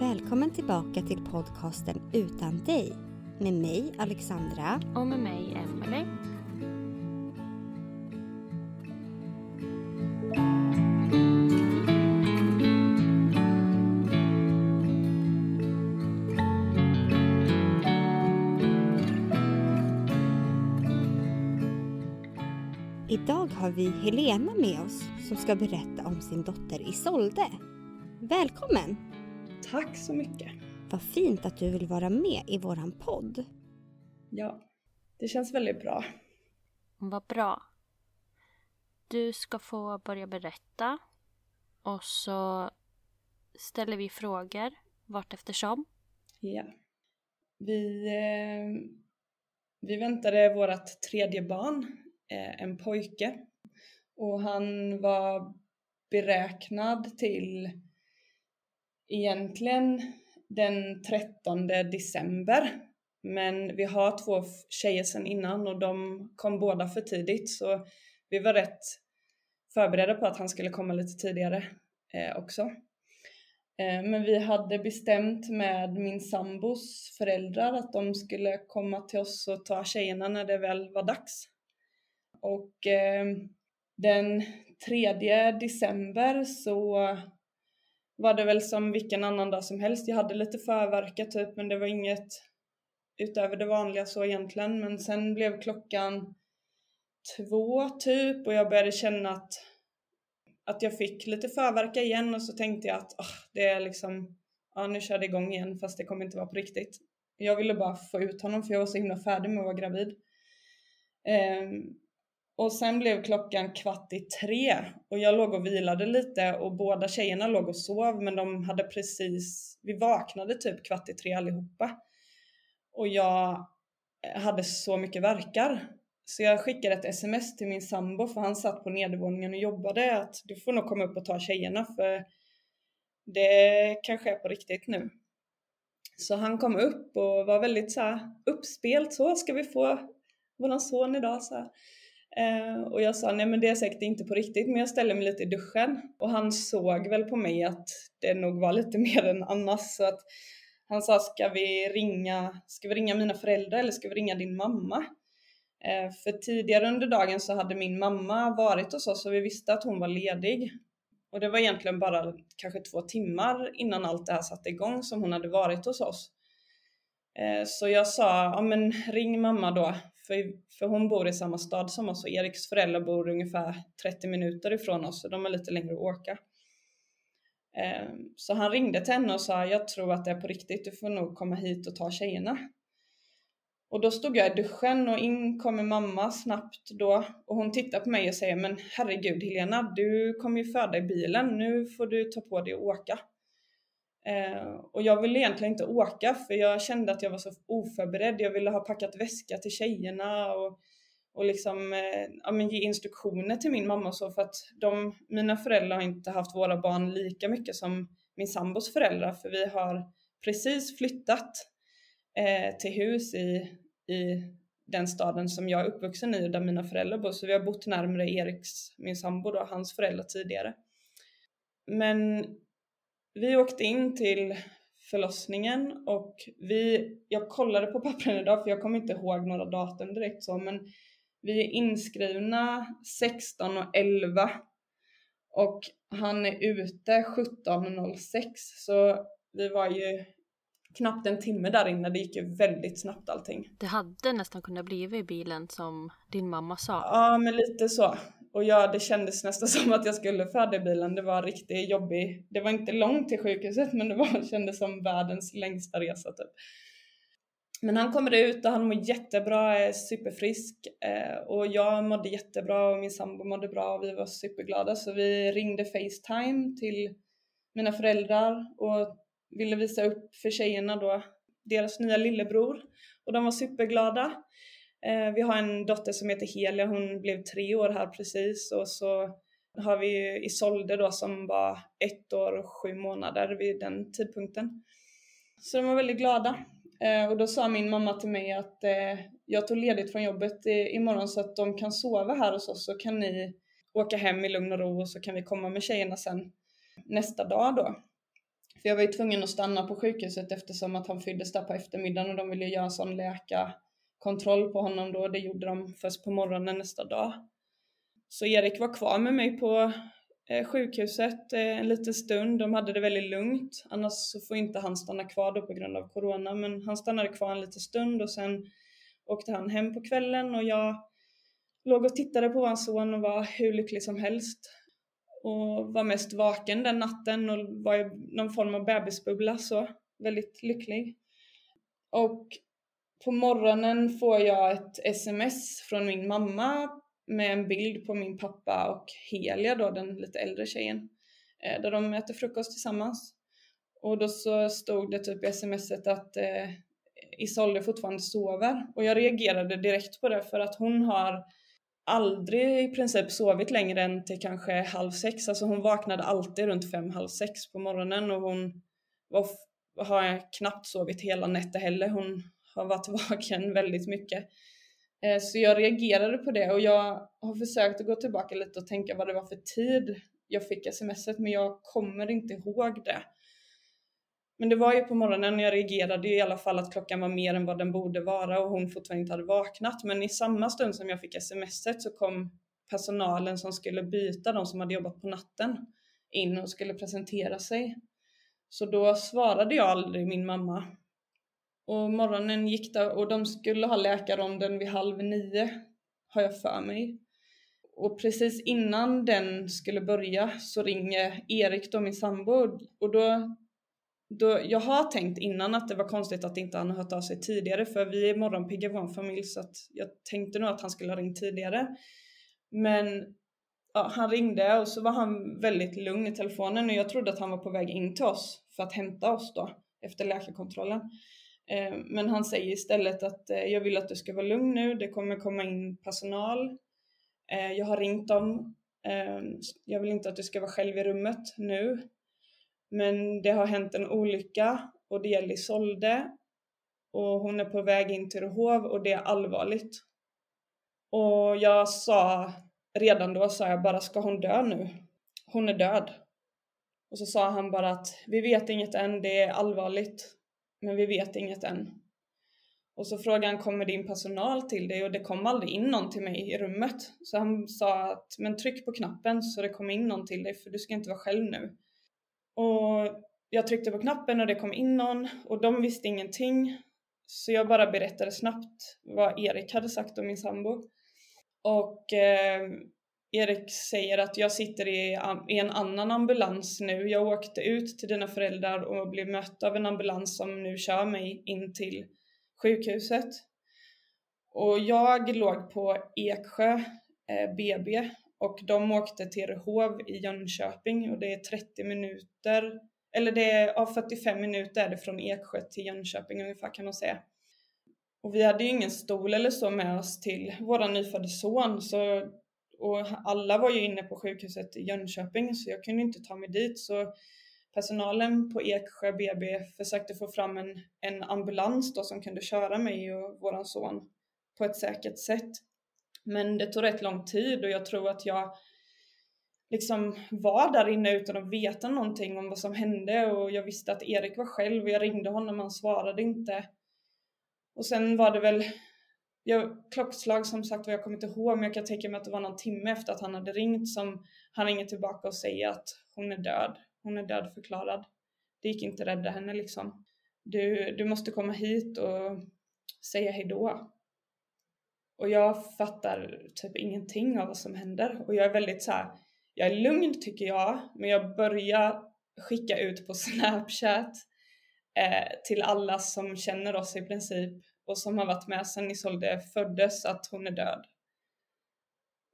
Välkommen tillbaka till podcasten Utan dig med mig Alexandra. Och med mig, Emelie. Idag har vi Helena med oss som ska berätta om sin dotter Isolde. Välkommen! Tack så mycket. Vad fint att du vill vara med i våran podd. Ja, det känns väldigt bra. Vad bra. Du ska få börja berätta. Och så ställer vi frågor vart eftersom. Ja. Vi, eh, vi väntade vårt tredje barn, eh, en pojke. Och han var beräknad till egentligen den 13 december. Men vi har två tjejer sedan innan och de kom båda för tidigt så vi var rätt förberedda på att han skulle komma lite tidigare eh, också. Eh, men vi hade bestämt med min sambos föräldrar att de skulle komma till oss och ta tjejerna när det väl var dags. Och eh, den 3 december så var det väl som vilken annan dag som helst. Jag hade lite förverka typ men det var inget utöver det vanliga så egentligen. Men sen blev klockan två typ och jag började känna att, att jag fick lite förverka igen och så tänkte jag att oh, det är liksom, ja nu kör det igång igen fast det kommer inte vara på riktigt. Jag ville bara få ut honom för jag var så himla färdig med att vara gravid. Um, och sen blev klockan kvart i tre och jag låg och vilade lite och båda tjejerna låg och sov men de hade precis, vi vaknade typ kvart i tre allihopa. Och jag eh, hade så mycket verkar. Så jag skickade ett sms till min sambo för han satt på nedervåningen och jobbade att du får nog komma upp och ta tjejerna för det kanske är på riktigt nu. Så han kom upp och var väldigt så här uppspelt så, ska vi få våran son idag? Så här. Eh, och jag sa nej men det är säkert inte på riktigt men jag ställer mig lite i duschen och han såg väl på mig att det nog var lite mer än annars så att han sa ska vi ringa, ska vi ringa mina föräldrar eller ska vi ringa din mamma? Eh, för tidigare under dagen så hade min mamma varit hos oss och vi visste att hon var ledig. Och det var egentligen bara kanske två timmar innan allt det här satte igång som hon hade varit hos oss. Eh, så jag sa, ja men ring mamma då, för, för hon bor i samma stad som oss och Eriks föräldrar bor ungefär 30 minuter ifrån oss så de är lite längre att åka. Ehm, så han ringde till henne och sa, jag tror att det är på riktigt, du får nog komma hit och ta tjejerna. Och då stod jag i duschen och in kommer mamma snabbt då och hon tittar på mig och säger men herregud Helena, du kommer ju föda i bilen, nu får du ta på dig och åka. Eh, och jag ville egentligen inte åka för jag kände att jag var så oförberedd. Jag ville ha packat väska till tjejerna och, och liksom eh, ja, men ge instruktioner till min mamma och så för att de, mina föräldrar har inte haft våra barn lika mycket som min sambos föräldrar för vi har precis flyttat eh, till hus i, i den staden som jag är uppvuxen i och där mina föräldrar bor så vi har bott närmare Eriks, min sambo då, hans föräldrar tidigare. Men vi åkte in till förlossningen och vi, jag kollade på pappren idag för jag kommer inte ihåg några datum direkt så men vi är inskrivna 16 och 11 och han är ute 17.06 så vi var ju knappt en timme där inne. Det gick ju väldigt snabbt allting. Det hade nästan kunnat bli i bilen som din mamma sa. Ja, men lite så. Och ja, det kändes nästan som att jag skulle föda i bilen. Det var riktigt jobbigt. Det var inte långt till sjukhuset, men det var, kändes som världens längsta resa typ. Men han kommer ut och han mår jättebra, är superfrisk eh, och jag mådde jättebra och min sambo mådde bra och vi var superglada så vi ringde Facetime till mina föräldrar och ville visa upp för tjejerna då deras nya lillebror och de var superglada. Eh, vi har en dotter som heter Helia, hon blev tre år här precis och så har vi Isolde då som var ett år och sju månader vid den tidpunkten. Så de var väldigt glada. Eh, och då sa min mamma till mig att eh, jag tog ledigt från jobbet imorgon så att de kan sova här hos oss så kan ni åka hem i lugn och ro och så kan vi komma med tjejerna sen nästa dag då. För jag var ju tvungen att stanna på sjukhuset eftersom att han föddes där på eftermiddagen och de ville göra en sån kontroll på honom då. Det gjorde de först på morgonen nästa dag. Så Erik var kvar med mig på eh, sjukhuset eh, en liten stund. De hade det väldigt lugnt. Annars så får inte han stanna kvar då på grund av corona. Men han stannade kvar en liten stund och sen åkte han hem på kvällen och jag låg och tittade på hans son och var hur lycklig som helst och var mest vaken den natten och var i någon form av bebisbubbla så väldigt lycklig. Och på morgonen får jag ett sms från min mamma med en bild på min pappa och Helia då, den lite äldre tjejen, eh, där de äter frukost tillsammans. Och då så stod det typ i smset att eh, Isolde fortfarande sover och jag reagerade direkt på det för att hon har aldrig i princip sovit längre än till kanske halv sex. Alltså hon vaknade alltid runt fem, halv sex på morgonen och hon var, har knappt sovit hela nätter heller. Hon har varit vaken väldigt mycket. Eh, så jag reagerade på det och jag har försökt att gå tillbaka lite och tänka vad det var för tid jag fick smset men jag kommer inte ihåg det. Men det var ju på morgonen, jag reagerade i alla fall att klockan var mer än vad den borde vara och hon fortfarande inte hade vaknat. Men i samma stund som jag fick smset så kom personalen som skulle byta, de som hade jobbat på natten, in och skulle presentera sig. Så då svarade jag aldrig min mamma. Och morgonen gick där och de skulle ha läkarronden vid halv nio, har jag för mig. Och precis innan den skulle börja så ringer Erik då, min sambo, och då då, jag har tänkt innan att det var konstigt att inte han har hört av sig tidigare för vi är morgonpigga i vår familj så att jag tänkte nog att han skulle ha ringt tidigare. Men ja, han ringde och så var han väldigt lugn i telefonen och jag trodde att han var på väg in till oss för att hämta oss då efter läkarkontrollen. Eh, men han säger istället att eh, jag vill att du ska vara lugn nu, det kommer komma in personal. Eh, jag har ringt dem. Jag vill inte att du ska vara själv i rummet nu. Men det har hänt en olycka och det gäller Isolde och hon är på väg in till Rehov och det är allvarligt. Och jag sa, redan då sa jag bara, ska hon dö nu? Hon är död. Och så sa han bara att vi vet inget än, det är allvarligt, men vi vet inget än. Och så frågade han, kommer din personal till dig? Och det kom aldrig in någon till mig i rummet. Så han sa att, men tryck på knappen så det kommer in någon till dig, för du ska inte vara själv nu. Och jag tryckte på knappen och det kom in någon och de visste ingenting. Så jag bara berättade snabbt vad Erik hade sagt om min sambo. Och eh, Erik säger att jag sitter i, i, en annan ambulans nu. Jag åkte ut till dina föräldrar och blev mött av en ambulans som nu kör mig in till sjukhuset. Och jag låg på Eksjö eh, BB och de åkte till Rehov i Jönköping och det är 30 minuter, eller det är, ja, 45 minuter är det från Eksjö till Jönköping ungefär kan man säga. Och vi hade ju ingen stol eller så med oss till våran nyfödde son så och alla var ju inne på sjukhuset i Jönköping så jag kunde inte ta mig dit så personalen på Eksjö BB försökte få fram en, en ambulans då som kunde köra mig och våran son på ett säkert sätt. Men det tog rätt lång tid och jag tror att jag liksom var där inne utan att veta någonting om vad som hände och jag visste att Erik var själv och jag ringde honom, han svarade inte. Och sen var det väl jag, klockslag som sagt vad jag kommer inte ihåg men jag kan tänka mig att det var någon timme efter att han hade ringt som han ringer tillbaka och säger att hon är död. Hon är dödförklarad. Det gick inte att rädda henne liksom. Du, du måste komma hit och säga hejdå. Och jag fattar typ ingenting av vad som händer och jag är väldigt så här, jag är lugn tycker jag, men jag börjar skicka ut på Snapchat eh, till alla som känner oss i princip och som har varit med sedan Isolde föddes att hon är död.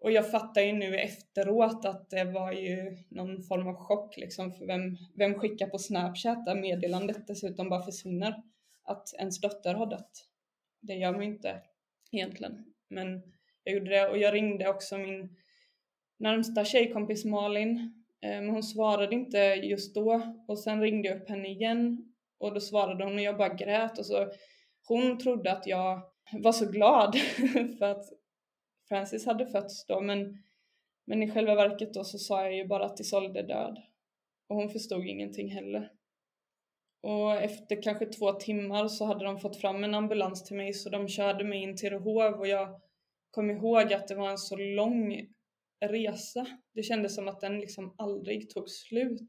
Och jag fattar ju nu efteråt att det var ju någon form av chock liksom för vem, vem skickar på Snapchat där meddelandet dessutom bara försvinner att ens dotter har dött. Det gör man ju inte egentligen. Men jag gjorde det och jag ringde också min närmsta tjejkompis Malin eh, men hon svarade inte just då och sen ringde jag upp henne igen och då svarade hon och jag bara grät och så hon trodde att jag var så glad för att Francis hade fötts då men, men i själva verket då så sa jag ju bara att Isolde är död. Och hon förstod ingenting heller. Och efter kanske två timmar så hade de fått fram en ambulans till mig så de körde mig in till Rehov och jag kom ihåg att det var en så lång resa. Det kändes som att den liksom aldrig tog slut.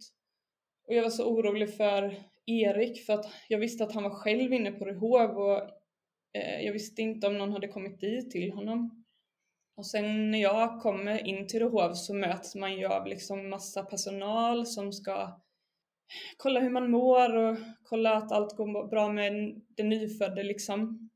Och jag var så orolig för Erik för att jag visste att han var själv inne på Rehov och eh, jag visste inte om någon hade kommit dit till honom. Och sen när jag kommer in till Rehov så möts man ju av liksom massa personal som ska kolla hur man mår och kolla att allt går bra med den nyfödde liksom.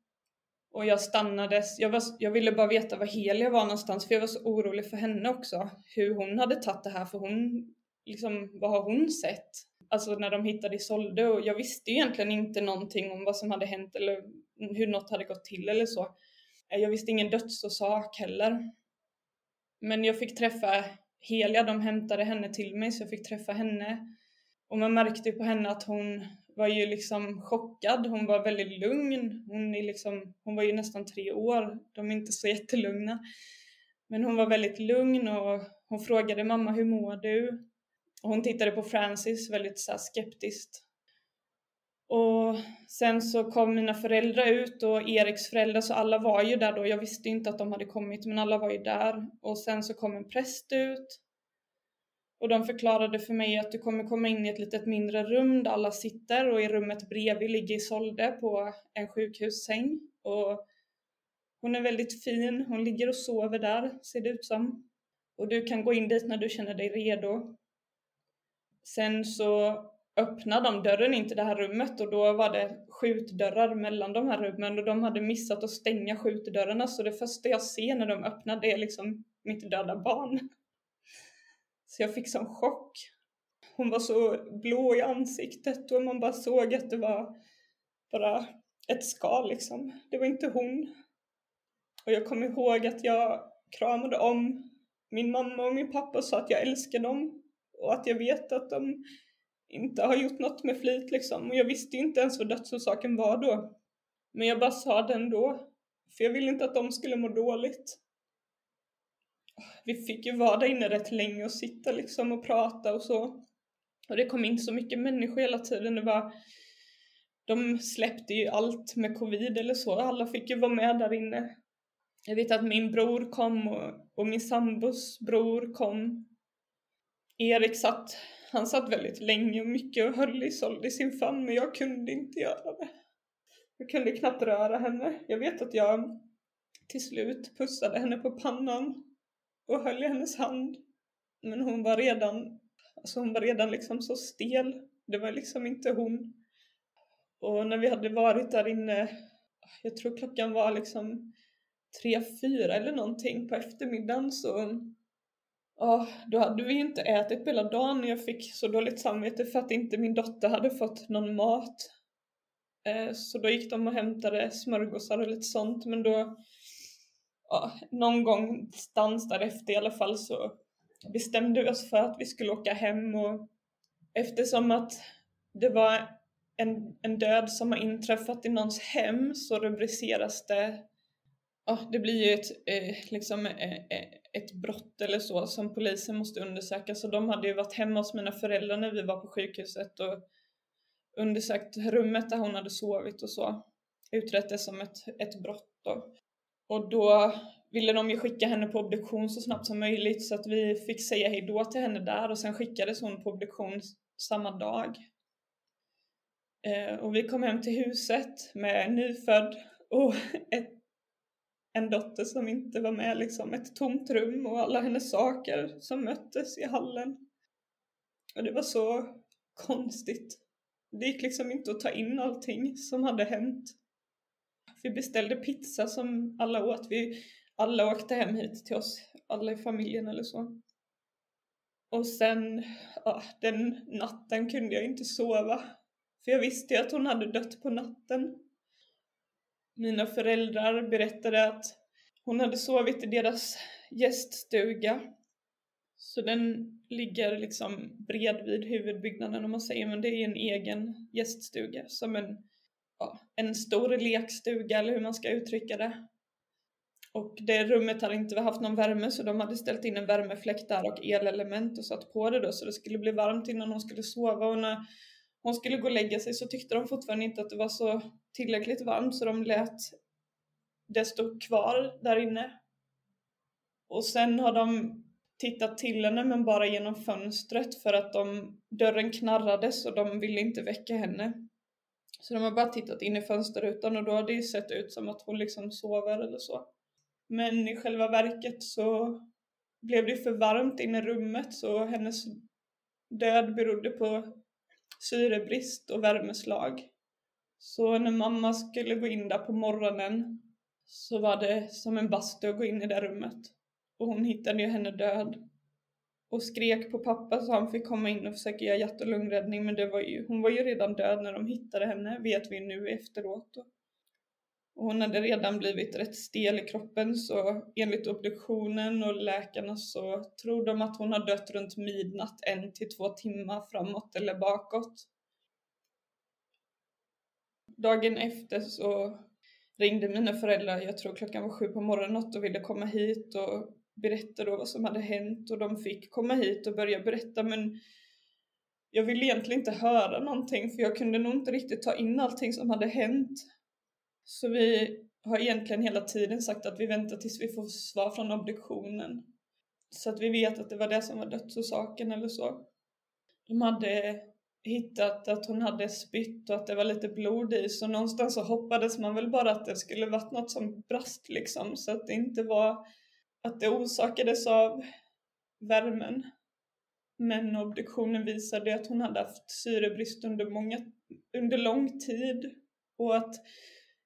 Och jag stannade, jag, var, jag ville bara veta var Helia var någonstans för jag var så orolig för henne också. Hur hon hade tagit det här för hon, liksom vad har hon sett? Alltså när de hittade Isolde och jag visste egentligen inte någonting om vad som hade hänt eller hur något hade gått till eller så. Eh, jag visste ingen dödsorsak heller. Men jag fick träffa Helia, de hämtade henne till mig så jag fick träffa henne. Och man märkte på henne att hon var ju liksom chockad, hon var väldigt lugn. Hon, är liksom, hon var ju nästan tre år, de är inte så jättelugna. Men hon var väldigt lugn och hon frågade mamma hur mår du? Och hon tittade på Francis väldigt så skeptiskt. Och sen så kom mina föräldrar ut och Eriks föräldrar så alla var ju där då. Jag visste inte att de hade kommit men alla var ju där. Och sen så kom en präst ut. Och de förklarade för mig att du kommer komma in i ett litet mindre rum där alla sitter och i rummet bredvid ligger Isolde på en sjukhussäng. Och hon är väldigt fin, hon ligger och sover där ser det ut som. Och du kan gå in dit när du känner dig redo. Sen så öppnade de dörren in till det här rummet och då var det skjutdörrar mellan de här rummen och de hade missat att stänga skjutdörrarna så det första jag ser när de öppnar det är liksom mitt döda barn. Så jag fick sån chock. Hon var så blå i ansiktet och man bara såg att det var bara ett skal liksom. Det var inte hon. Och jag kommer ihåg att jag kramade om min mamma och min pappa och sa att jag älskar dem och att jag vet att de inte har gjort något med flit liksom. Och jag visste inte ens vad dödsorsaken var då. Men jag bara sa det ändå. För jag ville inte att de skulle må dåligt. Vi fick ju vara där inne rätt länge och sitta liksom och prata och så. Och det kom in så mycket människor hela tiden. Det var... De släppte ju allt med covid eller så. Alla fick ju vara med där inne. Jag vet att min bror kom och, och min sambos bror kom. Erik satt han satt väldigt länge och mycket och höll Isolde i sin famn men jag kunde inte göra det. Jag kunde knappt röra henne. Jag vet att jag till slut pussade henne på pannan och höll i hennes hand. Men hon var redan, alltså hon var redan liksom så stel. Det var liksom inte hon. Och när vi hade varit där inne, jag tror klockan var liksom tre, fyra eller någonting på eftermiddagen så Oh, då hade vi inte ätit på hela dagen jag fick så dåligt samvete för att inte min dotter hade fått någon mat. Eh, så då gick de och hämtade smörgåsar och lite sånt men då ja, någon gång stans därefter i alla fall så bestämde vi oss för att vi skulle åka hem och eftersom att det var en, en död som har inträffat i någons hem så rubriceras det Ja, det blir ju ett, eh, liksom, eh, eh, ett brott eller så som polisen måste undersöka. Så de hade ju varit hemma hos mina föräldrar när vi var på sjukhuset och undersökt rummet där hon hade sovit och så. Utrett det som ett, ett brott då. Och då ville de ju skicka henne på obduktion så snabbt som möjligt så att vi fick säga hejdå till henne där och sen skickades hon på obduktion samma dag. Eh, och vi kom hem till huset med en nyfödd och ett, en dotter som inte var med, liksom ett tomt rum och alla hennes saker som möttes i hallen. Och det var så konstigt. Det gick liksom inte att ta in allting som hade hänt. Vi beställde pizza som alla åt. Vi alla åkte hem hit till oss, alla i familjen eller så. Och sen, ja, den natten kunde jag inte sova. För jag visste ju att hon hade dött på natten. Mina föräldrar berättade att hon hade sovit i deras gäststuga. Så den ligger liksom bredvid huvudbyggnaden om man säger, men det är en egen gäststuga. Som en, ja, en stor lekstuga eller hur man ska uttrycka det. Och det rummet hade inte haft någon värme så de hade ställt in en värmefläkt där och elelement och satt på det då så det skulle bli varmt innan hon skulle sova och när hon skulle gå och lägga sig så tyckte de fortfarande inte att det var så tillräckligt varmt så de lät det stå kvar där inne. Och sen har de tittat till henne men bara genom fönstret för att de, dörren knarrades och de ville inte väcka henne. Så de har bara tittat in i fönsterrutan och då har det ju sett ut som att hon liksom sover eller så. Men i själva verket så blev det för varmt inne i rummet så hennes död berodde på syrebrist och värmeslag. Så när mamma skulle gå in där på morgonen så var det som en bastu att gå in i det rummet. Och hon hittade ju henne död. Och skrek på pappa så han fick komma in och försöka göra hjärt och lungräddning men det var ju, hon var ju redan död när de hittade henne, vet vi nu efteråt. Och hon hade redan blivit rätt stel i kroppen så enligt obduktionen och läkarna så tror de att hon har dött runt midnatt en till två timmar framåt eller bakåt. Dagen efter så ringde mina föräldrar, jag tror klockan var sju på morgonen och ville komma hit och berätta då vad som hade hänt och de fick komma hit och börja berätta men jag ville egentligen inte höra någonting för jag kunde nog inte riktigt ta in allting som hade hänt. Så vi har egentligen hela tiden sagt att vi väntar tills vi får svar från obduktionen. Så att vi vet att det var det som var dödsorsaken eller så. De hade hittat att hon hade spytt och att det var lite blod i så någonstans så hoppades man väl bara att det skulle varit något som brast liksom så att det inte var att det orsakades av värmen. Men obduktionen visade att hon hade haft syrebrist under, många, under lång tid och att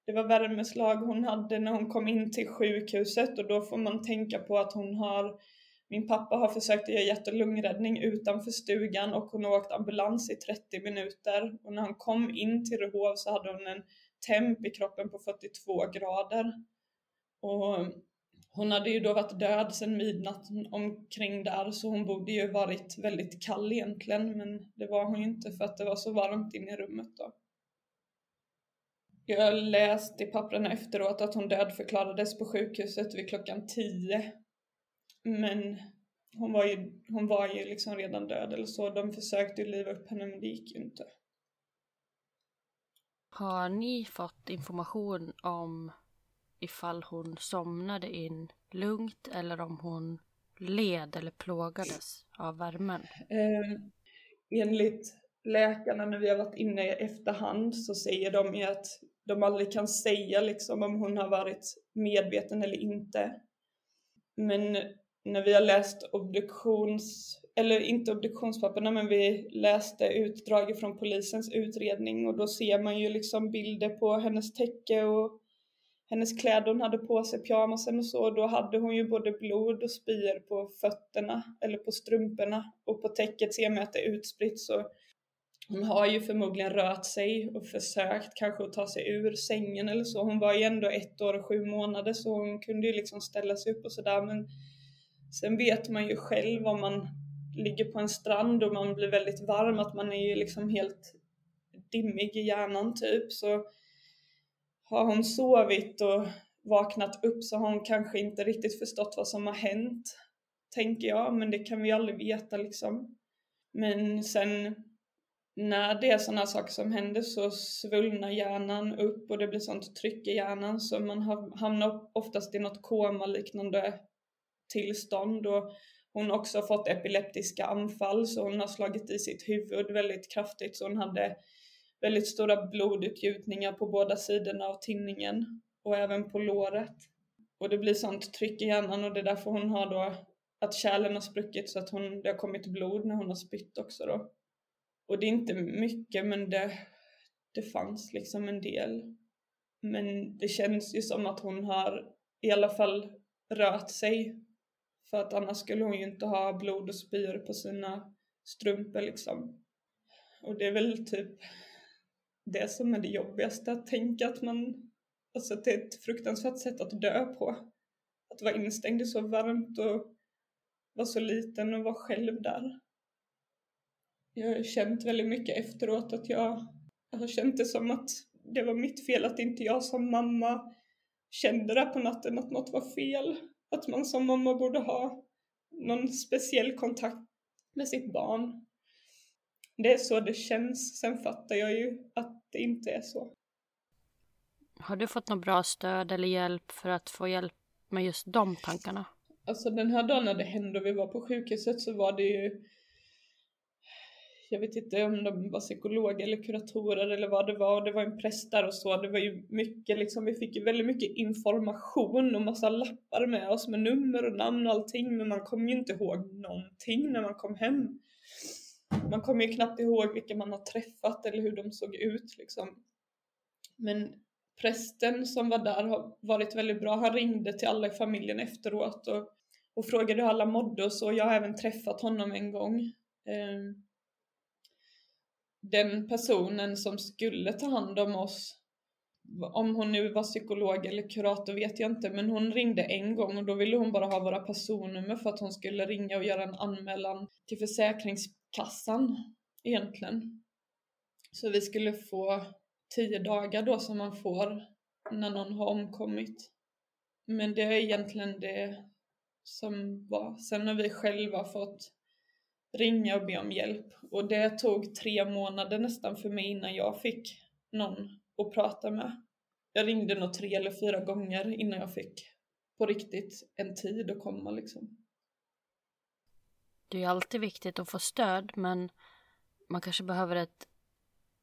det var värmeslag hon hade när hon kom in till sjukhuset och då får man tänka på att hon har min pappa har försökt göra hjärt och lungräddning utanför stugan och hon har åkt ambulans i 30 minuter och när hon kom in till Rehov så hade hon en temp i kroppen på 42 grader. Och hon hade ju då varit död sedan midnatt omkring där så hon borde ju varit väldigt kall egentligen men det var hon ju inte för att det var så varmt inne i rummet då. Jag läste i papperna efteråt att hon dödförklarades på sjukhuset vid klockan 10. Men hon var ju, hon var ju liksom redan död eller så. De försökte ju liva upp henne men det gick ju inte. Har ni fått information om ifall hon somnade in lugnt eller om hon led eller plågades av värmen? Eh, enligt läkarna när vi har varit inne i efterhand så säger de ju att de aldrig kan säga liksom om hon har varit medveten eller inte. Men när vi har läst obduktions, eller inte obduktionspapperna, men vi läste utdrag från polisens utredning och då ser man ju liksom bilder på hennes täcke och hennes kläder hon hade på sig, pyjamasen och så, då hade hon ju både blod och spyor på fötterna eller på strumporna och på täcket ser man att det är utspritt så hon har ju förmodligen rört sig och försökt kanske att ta sig ur sängen eller så. Hon var ju ändå ett år och sju månader så hon kunde ju liksom ställa sig upp och sådär men sen vet man ju själv om man ligger på en strand och man blir väldigt varm att man är ju liksom helt dimmig i hjärnan typ så har hon sovit och vaknat upp så har hon kanske inte riktigt förstått vad som har hänt tänker jag men det kan vi aldrig veta liksom. Men sen när det är sådana saker som händer så svullnar hjärnan upp och det blir sånt tryck i hjärnan så man hamnar oftast i något koma-liknande tillstånd och hon har också fått epileptiska anfall så hon har slagit i sitt huvud väldigt kraftigt så hon hade väldigt stora blodutgjutningar på båda sidorna av tinningen och även på låret. Och det blir sånt tryck i hjärnan och det är därför hon har då att kärlen har spruckit så att hon, det har kommit blod när hon har spytt också då. Och det är inte mycket men det, det fanns liksom en del. Men det känns ju som att hon har i alla fall rört sig. För att annars skulle hon ju inte ha blod och spyor på sina strumpor liksom. Och det är väl typ det som är det jobbigaste, att tänka att man, alltså att det är ett fruktansvärt sätt att dö på. Att vara instängd i så varmt och vara så liten och vara själv där jag har känt väldigt mycket efteråt att jag, jag har känt det som att det var mitt fel att inte jag som mamma kände det på natten att något var fel. Att man som mamma borde ha någon speciell kontakt med sitt barn. Det är så det känns. Sen fattar jag ju att det inte är så. Har du fått något bra stöd eller hjälp för att få hjälp med just de tankarna? Alltså den här dagen när det hände och vi var på sjukhuset så var det ju jag vet inte om de var psykologer eller kuratorer eller vad det var, det var en präst där och så, det var ju mycket liksom, vi fick ju väldigt mycket information och massa lappar med oss med nummer och namn och allting, men man kom ju inte ihåg någonting när man kom hem. Man kommer ju knappt ihåg vilka man har träffat eller hur de såg ut liksom. Men prästen som var där har varit väldigt bra. Han ringde till alla i familjen efteråt och, och frågade hur alla mådde och så. Jag har även träffat honom en gång. Um, den personen som skulle ta hand om oss, om hon nu var psykolog eller kurator vet jag inte, men hon ringde en gång och då ville hon bara ha våra personnummer för att hon skulle ringa och göra en anmälan till Försäkringskassan egentligen. Så vi skulle få tio dagar då som man får när någon har omkommit. Men det är egentligen det som var. Sen har vi själva fått ringa och be om hjälp. Och det tog tre månader nästan för mig innan jag fick någon att prata med. Jag ringde nog tre eller fyra gånger innan jag fick på riktigt en tid att komma liksom. Det är alltid viktigt att få stöd men man kanske behöver ett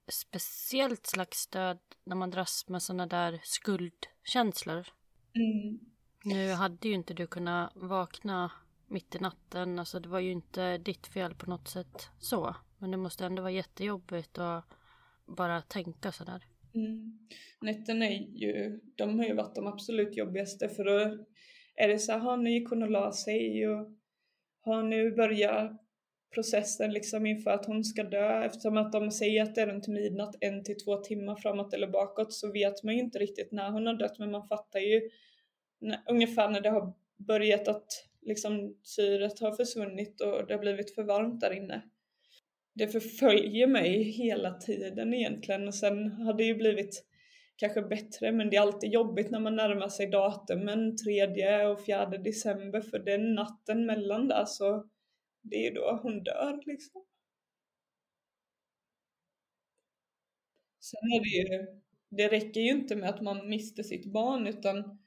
speciellt slags stöd när man dras med sådana där skuldkänslor. Mm. Nu hade ju inte du kunnat vakna mitt i natten. Alltså det var ju inte ditt fel på något sätt så. Men det måste ändå vara jättejobbigt att bara tänka sådär. Mm. Nätterna är ju, de har ju varit de absolut jobbigaste för då är det så här, har ni kunnat la sig och har nu börjat processen liksom inför att hon ska dö eftersom att de säger att det är runt midnatt en till två timmar framåt eller bakåt så vet man ju inte riktigt när hon har dött men man fattar ju när, ungefär när det har börjat att liksom syret har försvunnit och det har blivit för varmt där inne. Det förföljer mig hela tiden egentligen och sen har det ju blivit kanske bättre men det är alltid jobbigt när man närmar sig datumen 3 och 4 december för den natten mellan där så det är ju då hon dör liksom. Sen är det ju, det räcker ju inte med att man mister sitt barn utan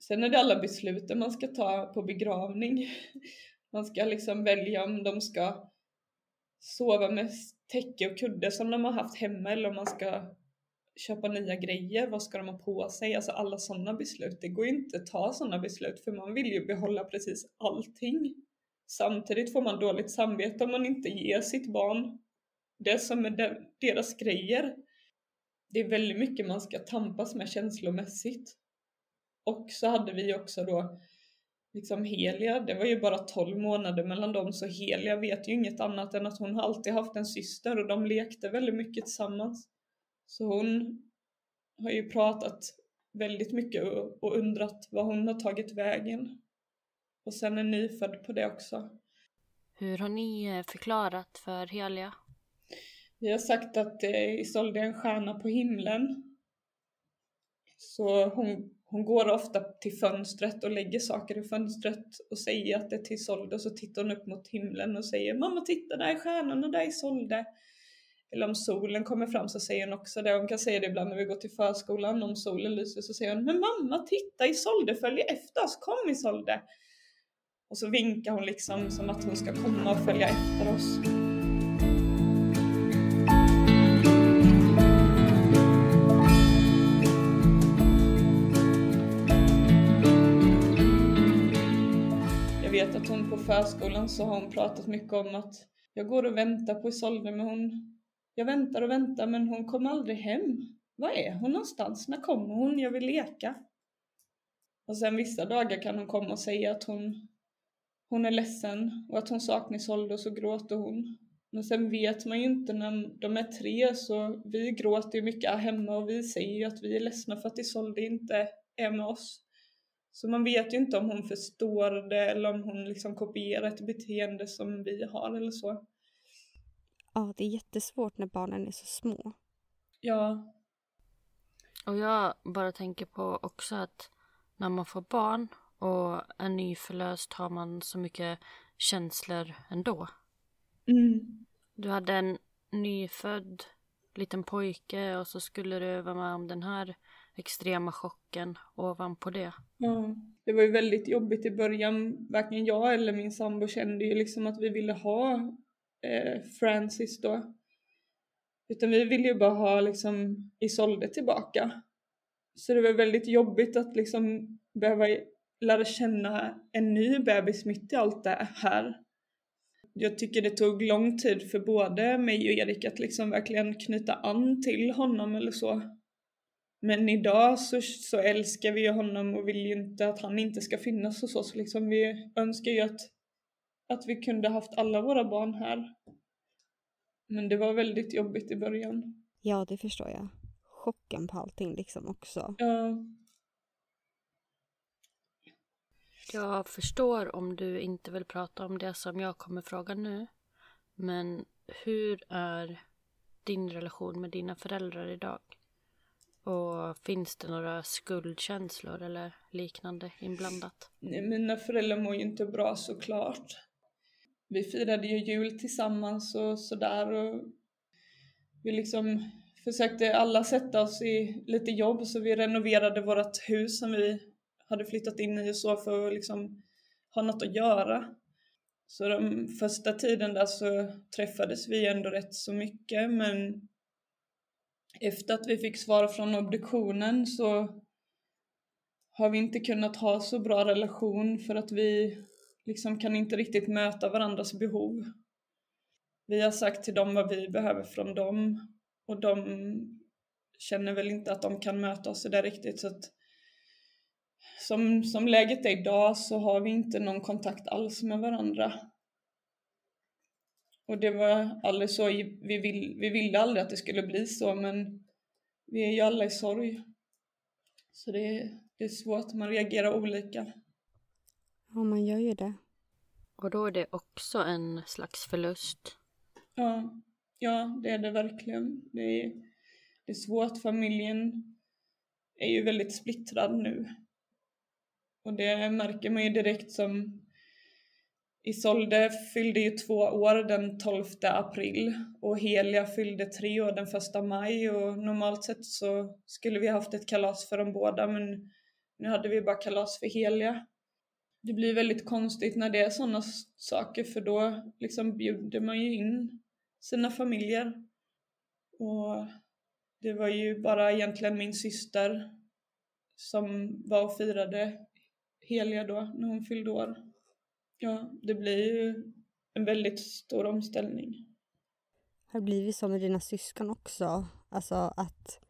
Sen är det alla besluten man ska ta på begravning. Man ska liksom välja om de ska sova med täcke och kudde som de har haft hemma eller om man ska köpa nya grejer, vad ska de ha på sig? Alltså alla sådana beslut. Det går ju inte att ta sådana beslut för man vill ju behålla precis allting. Samtidigt får man dåligt samvete om man inte ger sitt barn det som är deras grejer. Det är väldigt mycket man ska tampas med känslomässigt. Och så hade vi också då liksom Helia, det var ju bara 12 månader mellan dem så Helia vet ju inget annat än att hon har alltid haft en syster och de lekte väldigt mycket tillsammans. Så hon har ju pratat väldigt mycket och, och undrat vad hon har tagit vägen. Och sen är nyfödd på det också. Hur har ni eh, förklarat för Helia? Vi har sagt att eh, Isolde är en stjärna på himlen. Så hon, hon går ofta till fönstret och lägger saker i fönstret och säger att det är till Isolde och så tittar hon upp mot himlen och säger Mamma titta där är stjärnorna, där är Isolde. Eller om solen kommer fram så säger hon också det. Hon kan säga det ibland när vi går till förskolan. Om solen lyser så säger hon Men mamma titta Isolde följer efter oss. Kom Isolde. Och så vinkar hon liksom som att hon ska komma och följa efter oss. Förskolan så har hon pratat mycket om att jag går och väntar på Isolde men hon jag väntar och väntar men hon kommer aldrig hem. Var är hon någonstans? När kommer hon? Jag vill leka. Och sen vissa dagar kan hon komma och säga att hon, hon är ledsen och att hon saknar Isolde och så gråter hon. Men sen vet man ju inte när de är tre så vi gråter ju mycket hemma och vi säger ju att vi är ledsna för att Isolde inte är med oss. Så man vet ju inte om hon förstår det eller om hon liksom kopierar ett beteende som vi har eller så. Ja, det är jättesvårt när barnen är så små. Ja. Och jag bara tänker på också att när man får barn och är nyförlöst har man så mycket känslor ändå. Mm. Du hade en nyfödd liten pojke och så skulle du vara med om den här extrema chocken ovanpå det. Ja, det var ju väldigt jobbigt i början. Varken jag eller min sambo kände ju liksom att vi ville ha eh, Francis då. Utan vi ville ju bara ha liksom Isolde tillbaka. Så det var väldigt jobbigt att liksom behöva lära känna en ny bebis mitt i allt det här. Jag tycker det tog lång tid för både mig och Erik att liksom verkligen knyta an till honom eller så. Men idag så, så älskar vi honom och vill ju inte att han inte ska finnas hos oss. Liksom vi önskar ju att att vi kunde haft alla våra barn här. Men det var väldigt jobbigt i början. Ja, det förstår jag. Chocken på allting liksom också. Ja. Jag förstår om du inte vill prata om det som jag kommer fråga nu. Men hur är din relation med dina föräldrar idag? Och finns det några skuldkänslor eller liknande inblandat? Nej, mina föräldrar mår ju inte bra såklart vi firade ju jul tillsammans och sådär och vi liksom försökte alla sätta oss i lite jobb så vi renoverade vårt hus som vi hade flyttat in i och så för att liksom ha något att göra. Så den första tiden där så träffades vi ändå rätt så mycket men efter att vi fick svar från obduktionen så har vi inte kunnat ha så bra relation för att vi liksom kan inte riktigt möta varandras behov. Vi har sagt till dem vad vi behöver från dem och de känner väl inte att de kan möta oss i det riktigt så att som, som läget är idag så har vi inte någon kontakt alls med varandra. Och det var aldrig så, vi, vill, vi ville aldrig att det skulle bli så men vi är ju alla i sorg. Så det, det är svårt, man reagerar olika. Ja, man gör ju det. Och då är det också en slags förlust. Ja, ja det är det verkligen. Det är, det är svårt. Familjen är ju väldigt splittrad nu. Och det märker man ju direkt som Isolde fyllde ju två år den 12 april och Helia fyllde tre år den 1 maj och normalt sett så skulle vi haft ett kalas för dem båda men nu hade vi bara kalas för Helia det blir väldigt konstigt när det är sådana saker för då liksom bjuder man ju in sina familjer. Och det var ju bara egentligen min syster som var och firade Helia då när hon fyllde år. Ja, det blir ju en väldigt stor omställning. Har det blivit så med dina syskon också? Alltså att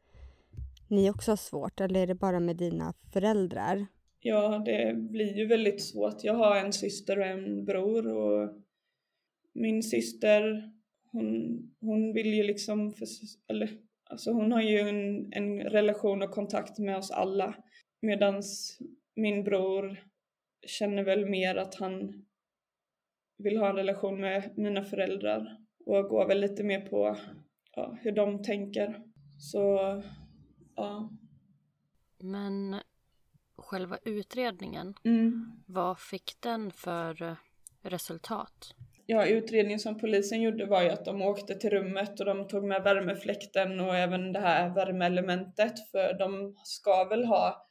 ni också har svårt eller är det bara med dina föräldrar? Ja, det blir ju väldigt svårt. Jag har en syster och en bror och min syster, hon, hon vill ju liksom, för, eller alltså hon har ju en, en relation och kontakt med oss alla. Medans min bror känner väl mer att han vill ha en relation med mina föräldrar och går väl lite mer på ja, hur de tänker. Så, ja. Men själva utredningen, Mm. vad fick den för resultat? Ja, utredningen som polisen gjorde var ju att de åkte till rummet och de tog med värmefläkten och även det här värmeelementet för de ska väl ha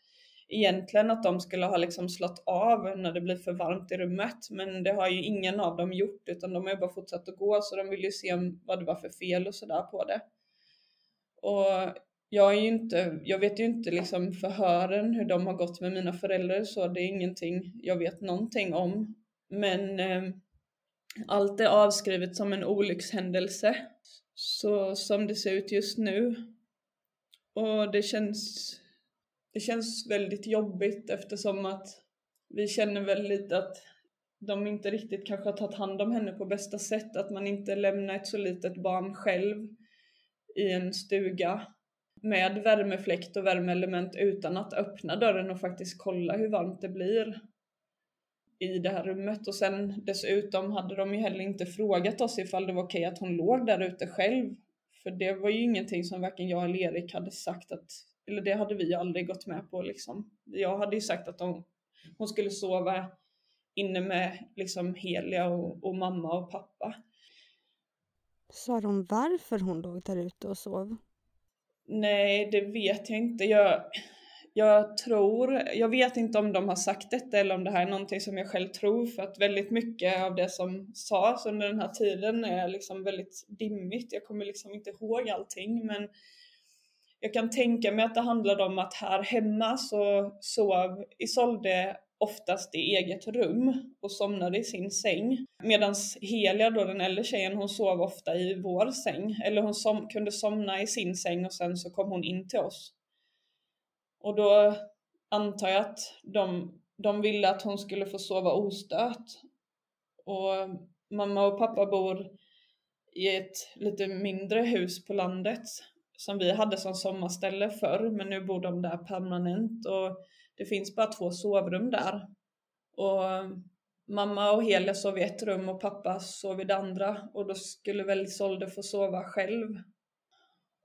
egentligen att de skulle ha liksom slått av när det blir för varmt i rummet men det har ju ingen av dem gjort utan de har ju bara fortsatt att gå så de vill ju se vad det var för fel och sådär på det. Och jag är ju inte, jag vet ju inte liksom förhören hur de har gått med mina föräldrar så det är ingenting jag vet någonting om. Men eh, allt är avskrivet som en olyckshändelse. Så som det ser ut just nu. Och det känns, det känns väldigt jobbigt eftersom att vi känner väl lite att de inte riktigt kanske har tagit hand om henne på bästa sätt. Att man inte lämnar ett så litet barn själv i en stuga med värmefläkt och värmeelement utan att öppna dörren och faktiskt kolla hur varmt det blir i det här rummet och sen dessutom hade de ju heller inte frågat oss ifall det var okej att hon låg där ute själv. För det var ju ingenting som varken jag eller Erik hade sagt att, eller det hade vi aldrig gått med på liksom. Jag hade ju sagt att de, hon skulle sova inne med liksom Helia och, och mamma och pappa. Sa de varför hon låg där ute och sov? Nej, det vet jag inte. Jag, jag tror, jag vet inte om de har sagt detta eller om det här är någonting som jag själv tror för att väldigt mycket av det som sades under den här tiden är liksom väldigt dimmigt. Jag kommer liksom inte ihåg allting men jag kan tänka mig att det handlade om att här hemma så sov Isolde oftast i eget rum och somnade i sin säng. Medan Helia då, den äldre tjejen, hon sov ofta i vår säng. Eller hon som, kunde somna i sin säng och sen så kom hon in till oss. Och då antar jag att de, de ville att hon skulle få sova ostört. Och mamma och pappa bor i ett lite mindre hus på landet som vi hade som sommarställe förr, men nu bor de där permanent och det finns bara två sovrum där. Och mamma och Helia sov i ett rum och pappa sov i det andra och då skulle väl Isolde få sova själv.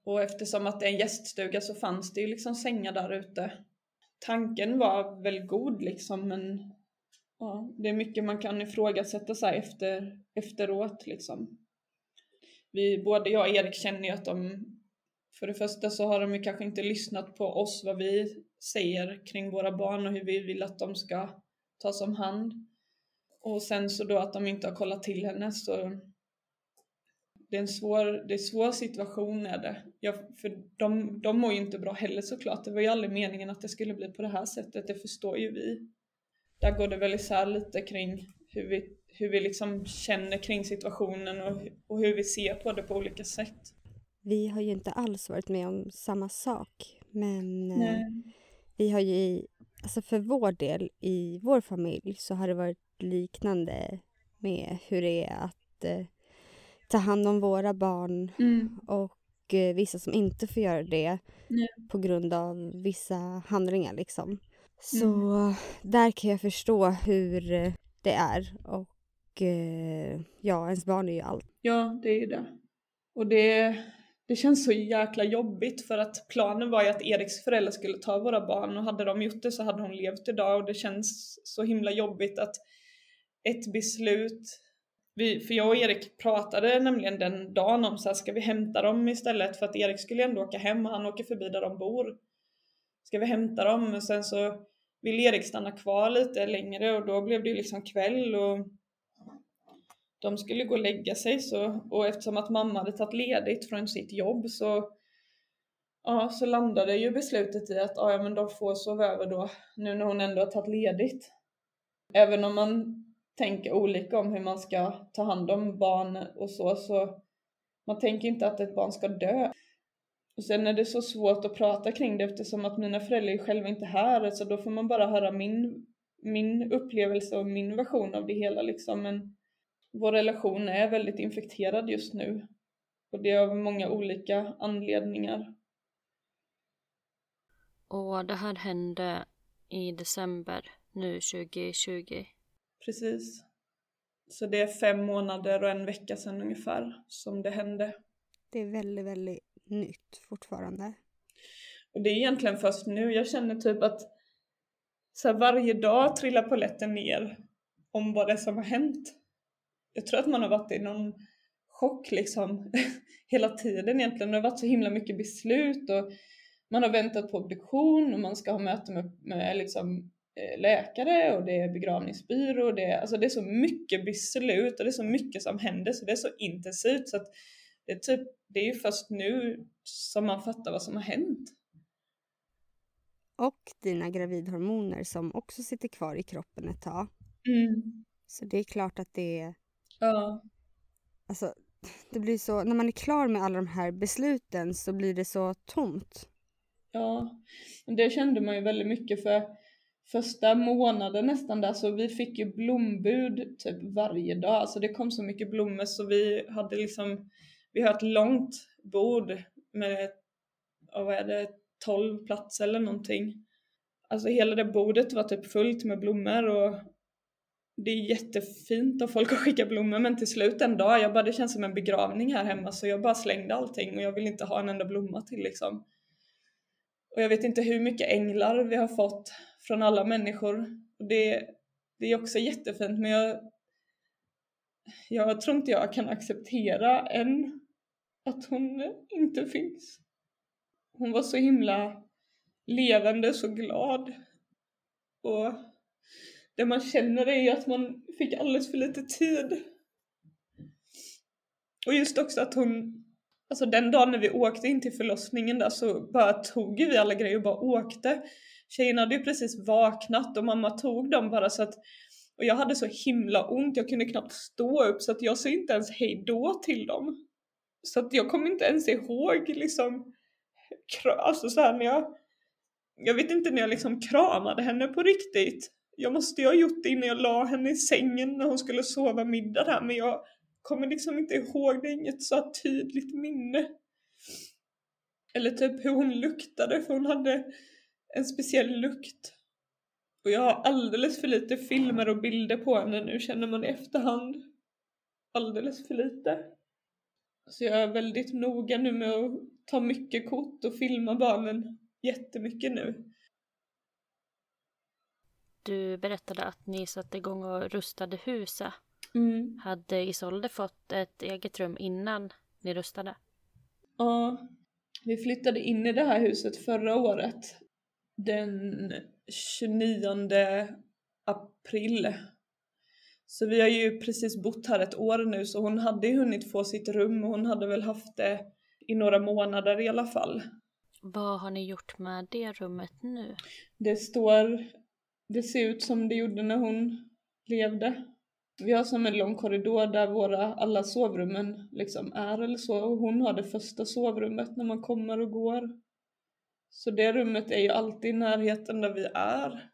Och eftersom att det är en gäststuga så fanns det ju liksom sängar där ute. Tanken var väl god liksom men ja, det är mycket man kan ifrågasätta sig efter, efteråt liksom. Vi, både jag och Erik känner ju att de för det första så har de ju kanske inte lyssnat på oss vad vi säger kring våra barn och hur vi vill att de ska tas om hand. Och sen så då att de inte har kollat till henne så det är en svår, det är en svår situation är det. Jag, för de, de mår ju inte bra heller såklart. Det var ju aldrig meningen att det skulle bli på det här sättet, det förstår ju vi. Där går det väl isär lite kring hur vi, hur vi liksom känner kring situationen och, och hur vi ser på det på olika sätt. Vi har ju inte alls varit med om samma sak, men eh, vi har ju, i- alltså för vår del i vår familj så har det varit liknande med hur det är att eh, ta hand om våra barn Mm. och eh, vissa som inte får göra det Nej. på grund av vissa handlingar liksom. Så där kan jag förstå hur eh, det är och eh, ja, ens barn är ju allt. Ja, det är ju det. Och det, det känns så jäkla jobbigt för att planen var ju att Eriks föräldrar skulle ta våra barn och hade de gjort det så hade hon levt idag och det känns så himla jobbigt att ett beslut vi, för jag och Erik pratade nämligen den dagen om så här, ska vi hämta dem istället för att Erik skulle ändå åka hem och han åker förbi där de bor. Ska vi hämta dem? Och sen så vill Erik stanna kvar lite längre och då blev det ju liksom kväll och de skulle gå och lägga sig så, och eftersom att mamma hade tagit ledigt från sitt jobb så, ja, så landade ju beslutet i att ja, men de får sova över då nu när hon ändå har tagit ledigt. Även om man tänker olika om hur man ska ta hand om barn och så, så man tänker inte att ett barn ska dö. Och sen är det så svårt att prata kring det eftersom att mina föräldrar är själva inte här, så då får man bara höra min, min upplevelse och min version av det hela liksom. Men vår relation är väldigt infekterad just nu. Och det är av många olika anledningar. Och det här hände i december nu 2020? Precis. Så det är fem månader och en vecka sedan ungefär som det hände. Det är väldigt, väldigt nytt fortfarande. Och det är egentligen först nu jag känner typ att så varje dag trillar polletten ner om vad det är som har hänt. Jag tror att man har varit i någon chock liksom hela tiden egentligen. Det har varit så himla mycket beslut och man har väntat på obduktion och man ska ha möte med, med liksom, eh, läkare och det är begravningsbyrå och det, alltså det är så mycket beslut och det är så mycket som händer så det är så intensivt så att det är, typ, det är ju först nu som man fattar vad som har hänt. Och dina gravidhormoner som också sitter kvar i kroppen ett tag. Mm. Så det är klart att det är... Ja. Alltså, det blir så... När man är klar med alla de här besluten så blir det så tomt. Ja, det kände man ju väldigt mycket för första månaden nästan där så vi fick ju blombud typ varje dag. Alltså det kom så mycket blommor så vi hade liksom, vi har ett långt bord med, vad är det, 12 platser eller någonting. Alltså hela det bordet var typ fullt med blommor och det är jättefint av folk att skicka blommor men till slut en dag, jag bara det känns som en begravning här hemma så jag bara slängde allting och jag vill inte ha en enda blomma till liksom. Och jag vet inte hur mycket änglar vi har fått från alla människor. Och det, det är också jättefint men jag, jag tror inte jag kan acceptera än att hon inte finns. Hon var så himla levande, så glad. Och det man känner är att man fick alldeles för lite tid. Och just också att hon Alltså den dagen när vi åkte in till förlossningen där så bara tog vi alla grejer och bara åkte. Tjejerna hade ju precis vaknat och mamma tog dem bara så att och jag hade så himla ont, jag kunde knappt stå upp så att jag sa inte ens hejdå till dem. Så att jag kommer inte ens ihåg liksom, alltså så här när jag, jag vet inte när jag liksom kramade henne på riktigt. Jag måste ju ha gjort det innan jag la henne i sängen när hon skulle sova middag där men jag kommer liksom inte ihåg, det är inget så tydligt minne. Eller typ hur hon luktade, för hon hade en speciell lukt. Och jag har alldeles för lite filmer och bilder på henne nu känner man i efterhand. Alldeles för lite. Så jag är väldigt noga nu med att ta mycket kort och filma barnen jättemycket nu. Du berättade att ni satte igång och rustade huset. Mm. Hade Isolde fått ett eget rum innan ni rustade? Ja, vi flyttade in i det här huset förra året. Den 29 april. Så vi har ju precis bott här ett år nu så hon hade ju hunnit få sitt rum och hon hade väl haft det i några månader i alla fall. Vad har ni gjort med det rummet nu? Det står, det ser ut som det gjorde när hon levde. Vi har som en lång korridor där våra alla sovrummen liksom är eller så och hon har det första sovrummet när man kommer och går. Så det rummet är ju alltid i närheten där vi är.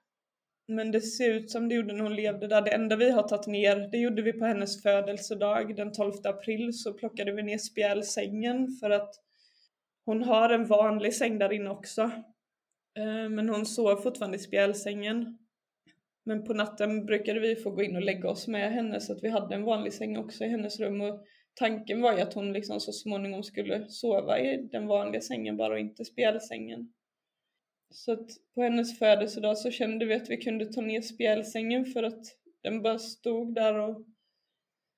Men det ser ut som det gjorde när hon levde där. Det enda vi har tagit ner, det gjorde vi på hennes födelsedag den 12 april så plockade vi ner spjälsängen för att hon har en vanlig säng där inne också. Eh, men hon sov fortfarande i spjälsängen. Men på natten brukade vi få gå in och lägga oss med henne så att vi hade en vanlig säng också i hennes rum och tanken var ju att hon liksom så småningom skulle sova i den vanliga sängen bara och inte spjälsängen. Så att på hennes födelsedag så kände vi att vi kunde ta ner spjälsängen för att den bara stod där och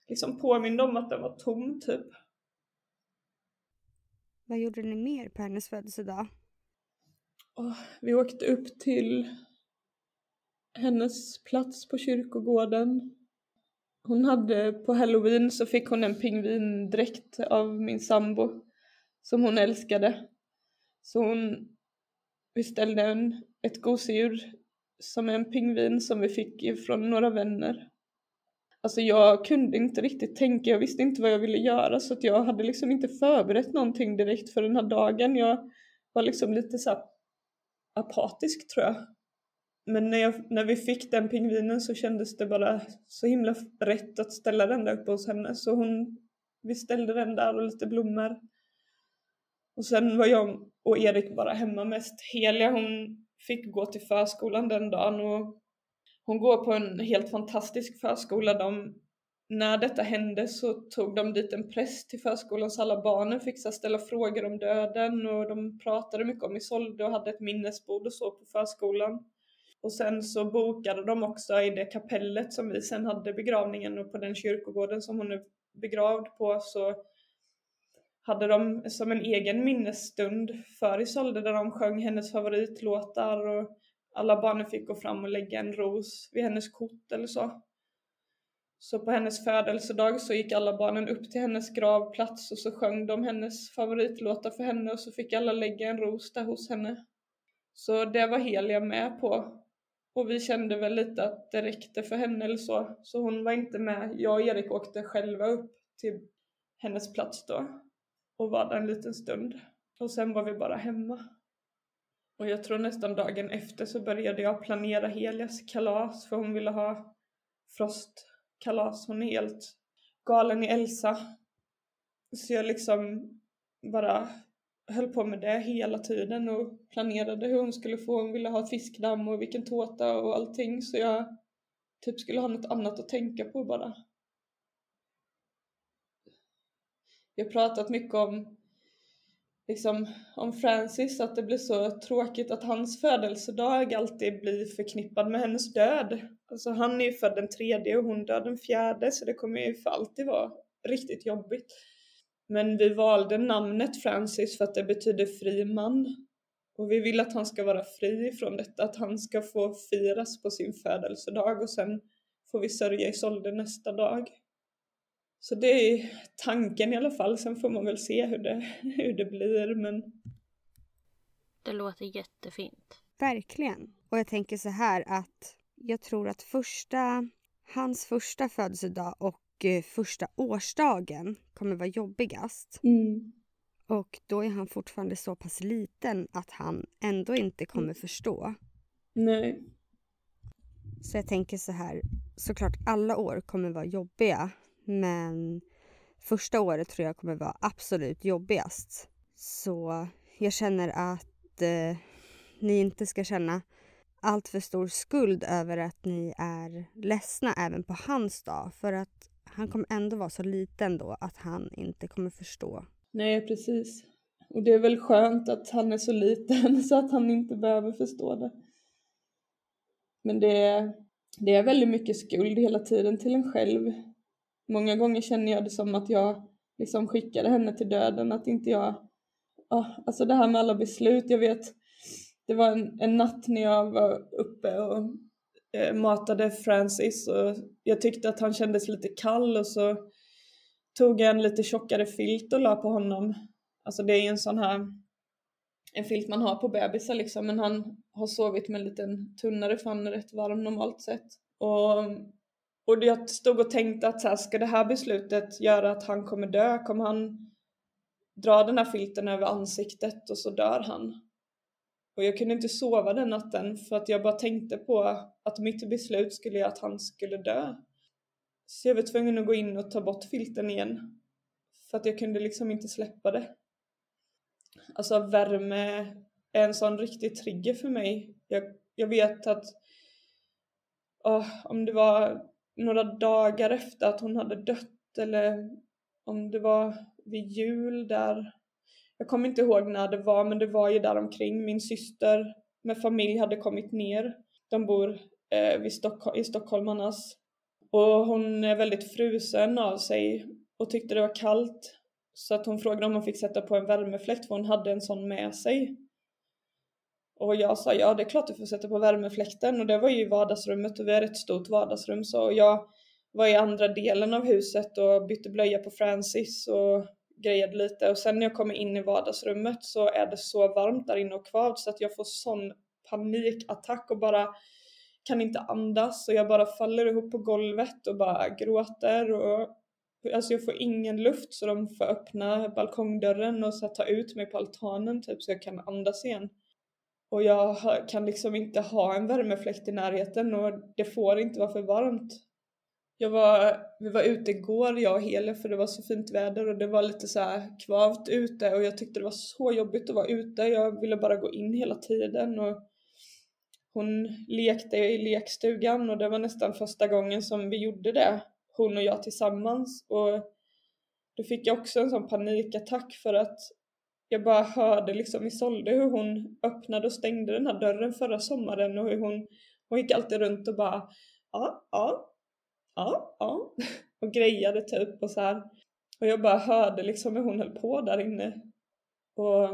liksom påminde om att den var tom typ. Vad gjorde ni mer på hennes födelsedag? Och vi åkte upp till hennes plats på kyrkogården. Hon hade på halloween så fick hon en pingvindräkt av min sambo som hon älskade. Så hon beställde en, ett gosedjur som är en pingvin som vi fick från några vänner. Alltså jag kunde inte riktigt tänka, jag visste inte vad jag ville göra så att jag hade liksom inte förberett någonting direkt för den här dagen. Jag var liksom lite så apatisk tror jag. Men när, jag, när vi fick den pingvinen så kändes det bara så himla rätt att ställa den där uppe hos henne. Så hon, vi ställde den där och lite blommor. Och sen var jag och Erik bara hemma mest. Helia hon fick gå till förskolan den dagen och hon går på en helt fantastisk förskola. De, när detta hände så tog de dit en präst till förskolan så alla barnen fick ställa frågor om döden och de pratade mycket om Isolde och hade ett minnesbord och så på förskolan. Och sen så bokade de också i det kapellet som vi sen hade begravningen och på den kyrkogården som hon är begravd på så hade de som en egen minnesstund för Isolde där de sjöng hennes favoritlåtar och alla barnen fick gå fram och lägga en ros vid hennes kort eller så. Så på hennes födelsedag så gick alla barnen upp till hennes gravplats och så sjöng de hennes favoritlåtar för henne och så fick alla lägga en ros där hos henne. Så det var Helia med på. Och vi kände väl lite att det räckte för henne eller så. Så hon var inte med. Jag och Erik åkte själva upp till hennes plats då och var där en liten stund. Och sen var vi bara hemma. Och jag tror nästan dagen efter så började jag planera Helias kalas för hon ville ha frost kalas. Hon är helt galen i Elsa. Så jag liksom bara höll på med det hela tiden och planerade hur hon skulle få, hon ville ha ett fiskdamm och vilken tårta och allting så jag typ skulle ha något annat att tänka på bara. Jag har pratat mycket om liksom om Francis att det blir så tråkigt att hans födelsedag alltid blir förknippad med hennes död. Alltså han är ju född den tredje och hon död den fjärde så det kommer ju för alltid vara riktigt jobbigt. Men vi valde namnet Francis för att det betyder fri man. Och vi vill att han ska vara fri från detta, att han ska få firas på sin födelsedag och sen får vi sörja Isolde nästa dag. Så det är tanken i alla fall, sen får man väl se hur det, hur det blir men... Det låter jättefint. Verkligen. Och jag tänker så här att jag tror att första, hans första födelsedag och eh, första årsdagen kommer vara jobbigast. Mm. Och då är han fortfarande så pass liten att han ändå inte kommer förstå. Nej. Så jag tänker så här, såklart alla år kommer vara jobbiga men första året tror jag kommer vara absolut jobbigast. Så jag känner att eh, ni inte ska känna allt för stor skuld över att ni är ledsna även på hans dag. För att han kommer ändå vara så liten då att han inte kommer förstå. Nej, precis. Och det är väl skönt att han är så liten så att han inte behöver förstå det. Men det är, det är väldigt mycket skuld hela tiden till en själv. Många gånger känner jag det som att jag liksom skickade henne till döden, att inte jag... Oh, alltså det här med alla beslut, jag vet, det var en, en natt när jag var uppe och eh, matade Francis och jag tyckte att han kändes lite kall och så tog jag en lite tjockare filt och la på honom. Alltså det är ju en sån här, en filt man har på bebisar liksom, men han har sovit med en liten tunnare för han är rätt varm normalt sett. Och och jag stod och tänkte att så här, ska det här beslutet göra att han kommer dö? Kommer han dra den här filten över ansiktet och så dör han? Och jag kunde inte sova den natten för att jag bara tänkte på att mitt beslut skulle göra att han skulle dö. Så jag var tvungen att gå in och ta bort filten igen. För att jag kunde liksom inte släppa det. Alltså värme är en sån riktig trigger för mig. Jag, jag vet att oh, om det var några dagar efter att hon hade dött eller om det var vid jul där. Jag kommer inte ihåg när det var men det var ju där omkring. Min syster med familj hade kommit ner. De bor eh, vid Stock i Stockholmarnas. Och hon är väldigt frusen av sig och tyckte det var kallt. Så att hon frågade om hon fick sätta på en värmefläkt för hon hade en sån med sig. Och jag sa ja det är klart du får sätta på värmefläkten och det var ju i vardagsrummet och vi har ett stort vardagsrum så jag var i andra delen av huset och bytte blöja på Francis och grejade lite och sen när jag kommer in i vardagsrummet så är det så varmt där inne och kvavt så att jag får sån panikattack och bara kan inte andas och jag bara faller ihop på golvet och bara gråter och alltså jag får ingen luft så de får öppna balkongdörren och så ta ut mig på altanen typ så jag kan andas igen. Och jag kan liksom inte ha en värmefläkt i närheten och det får inte vara för varmt. Jag var, vi var ute igår jag och Heli för det var så fint väder och det var lite så här kvavt ute och jag tyckte det var så jobbigt att vara ute. Jag ville bara gå in hela tiden och hon lekte i lekstugan och det var nästan första gången som vi gjorde det, hon och jag tillsammans. Och då fick jag också en sån panikattack för att jag bara hörde liksom Isolde hur hon öppnade och stängde den här dörren förra sommaren och hur hon, hon gick alltid runt och bara ja, ja, ja, ja och grejade typ och så här. Och jag bara hörde liksom hur hon höll på där inne. Och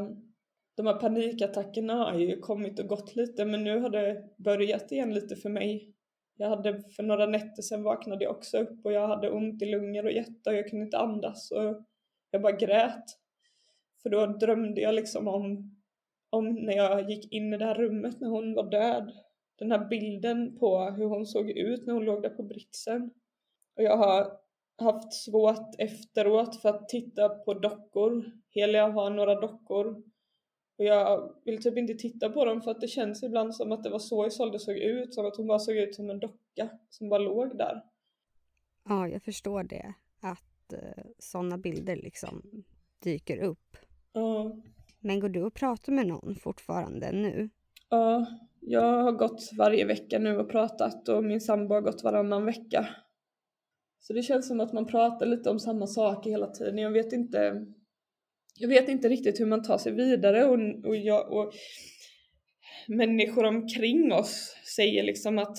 de här panikattackerna har ju kommit och gått lite men nu har det börjat igen lite för mig. Jag hade för några nätter sedan vaknade jag också upp och jag hade ont i lungor och hjärta och jag kunde inte andas och jag bara grät. För då drömde jag liksom om, om när jag gick in i det här rummet när hon var död. Den här bilden på hur hon såg ut när hon låg där på britsen. Och jag har haft svårt efteråt för att titta på dockor. Helia har några dockor och jag vill typ inte titta på dem för att det känns ibland som att det var så Isolde såg ut, som att hon bara såg ut som en docka som bara låg där. Ja, jag förstår det. Att eh, sådana bilder liksom dyker upp. Ja. Men går du och pratar med någon fortfarande nu? Ja, jag har gått varje vecka nu och pratat och min sambo har gått varannan vecka. Så det känns som att man pratar lite om samma saker hela tiden. Jag vet inte jag vet inte riktigt hur man tar sig vidare och, och, jag, och människor omkring oss säger liksom att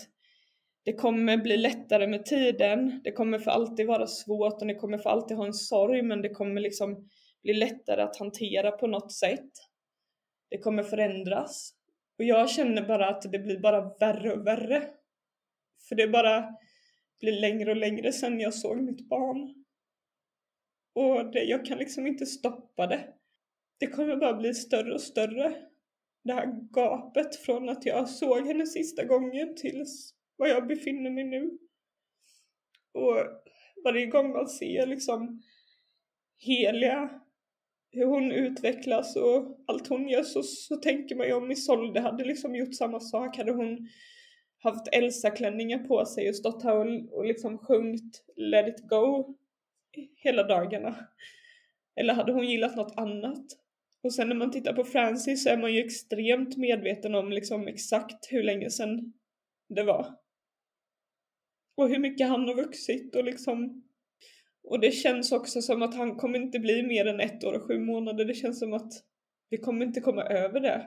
det kommer bli lättare med tiden, det kommer för alltid vara svårt och ni kommer för alltid ha en sorg men det kommer liksom bli lättare att hantera på något sätt. Det kommer förändras. Och jag känner bara att det blir bara värre och värre. För det bara blir längre och längre sedan jag såg mitt barn. Och det, jag kan liksom inte stoppa det. Det kommer bara bli större och större. Det här gapet från att jag såg henne sista gången tills var jag befinner mig nu. Och varje gång man ser liksom heliga hur hon utvecklas och allt hon gör så, så tänker man ju om Isolde hade liksom gjort samma sak. Hade hon haft Elsa-klänningar på sig och stått här och, och liksom sjungit Let it go hela dagarna. Eller hade hon gillat något annat? Och sen när man tittar på Francis så är man ju extremt medveten om liksom exakt hur länge sedan det var. Och hur mycket han har vuxit och liksom och det känns också som att han kommer inte bli mer än ett år och sju månader. Det känns som att vi kommer inte komma över det.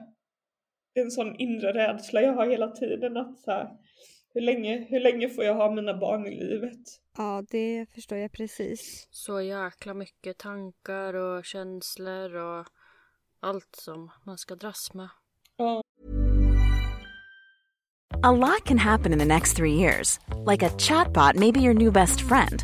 Det är en sån inre rädsla jag har hela tiden att så här, hur länge, hur länge får jag ha mina barn i livet? Ja, det förstår jag precis. Så jäkla mycket tankar och känslor och allt som man ska dras med. Ja. A lot can happen in the next three years. Like a chatbot may be your new best friend.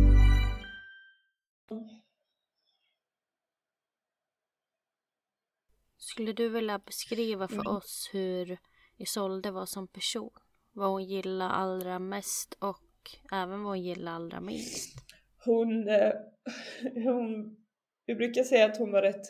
Skulle du vilja beskriva för mm. oss hur Isolde var som person? Vad hon gillade allra mest och även vad hon gillade allra minst? Hon, eh, hon vi brukar säga att hon var rätt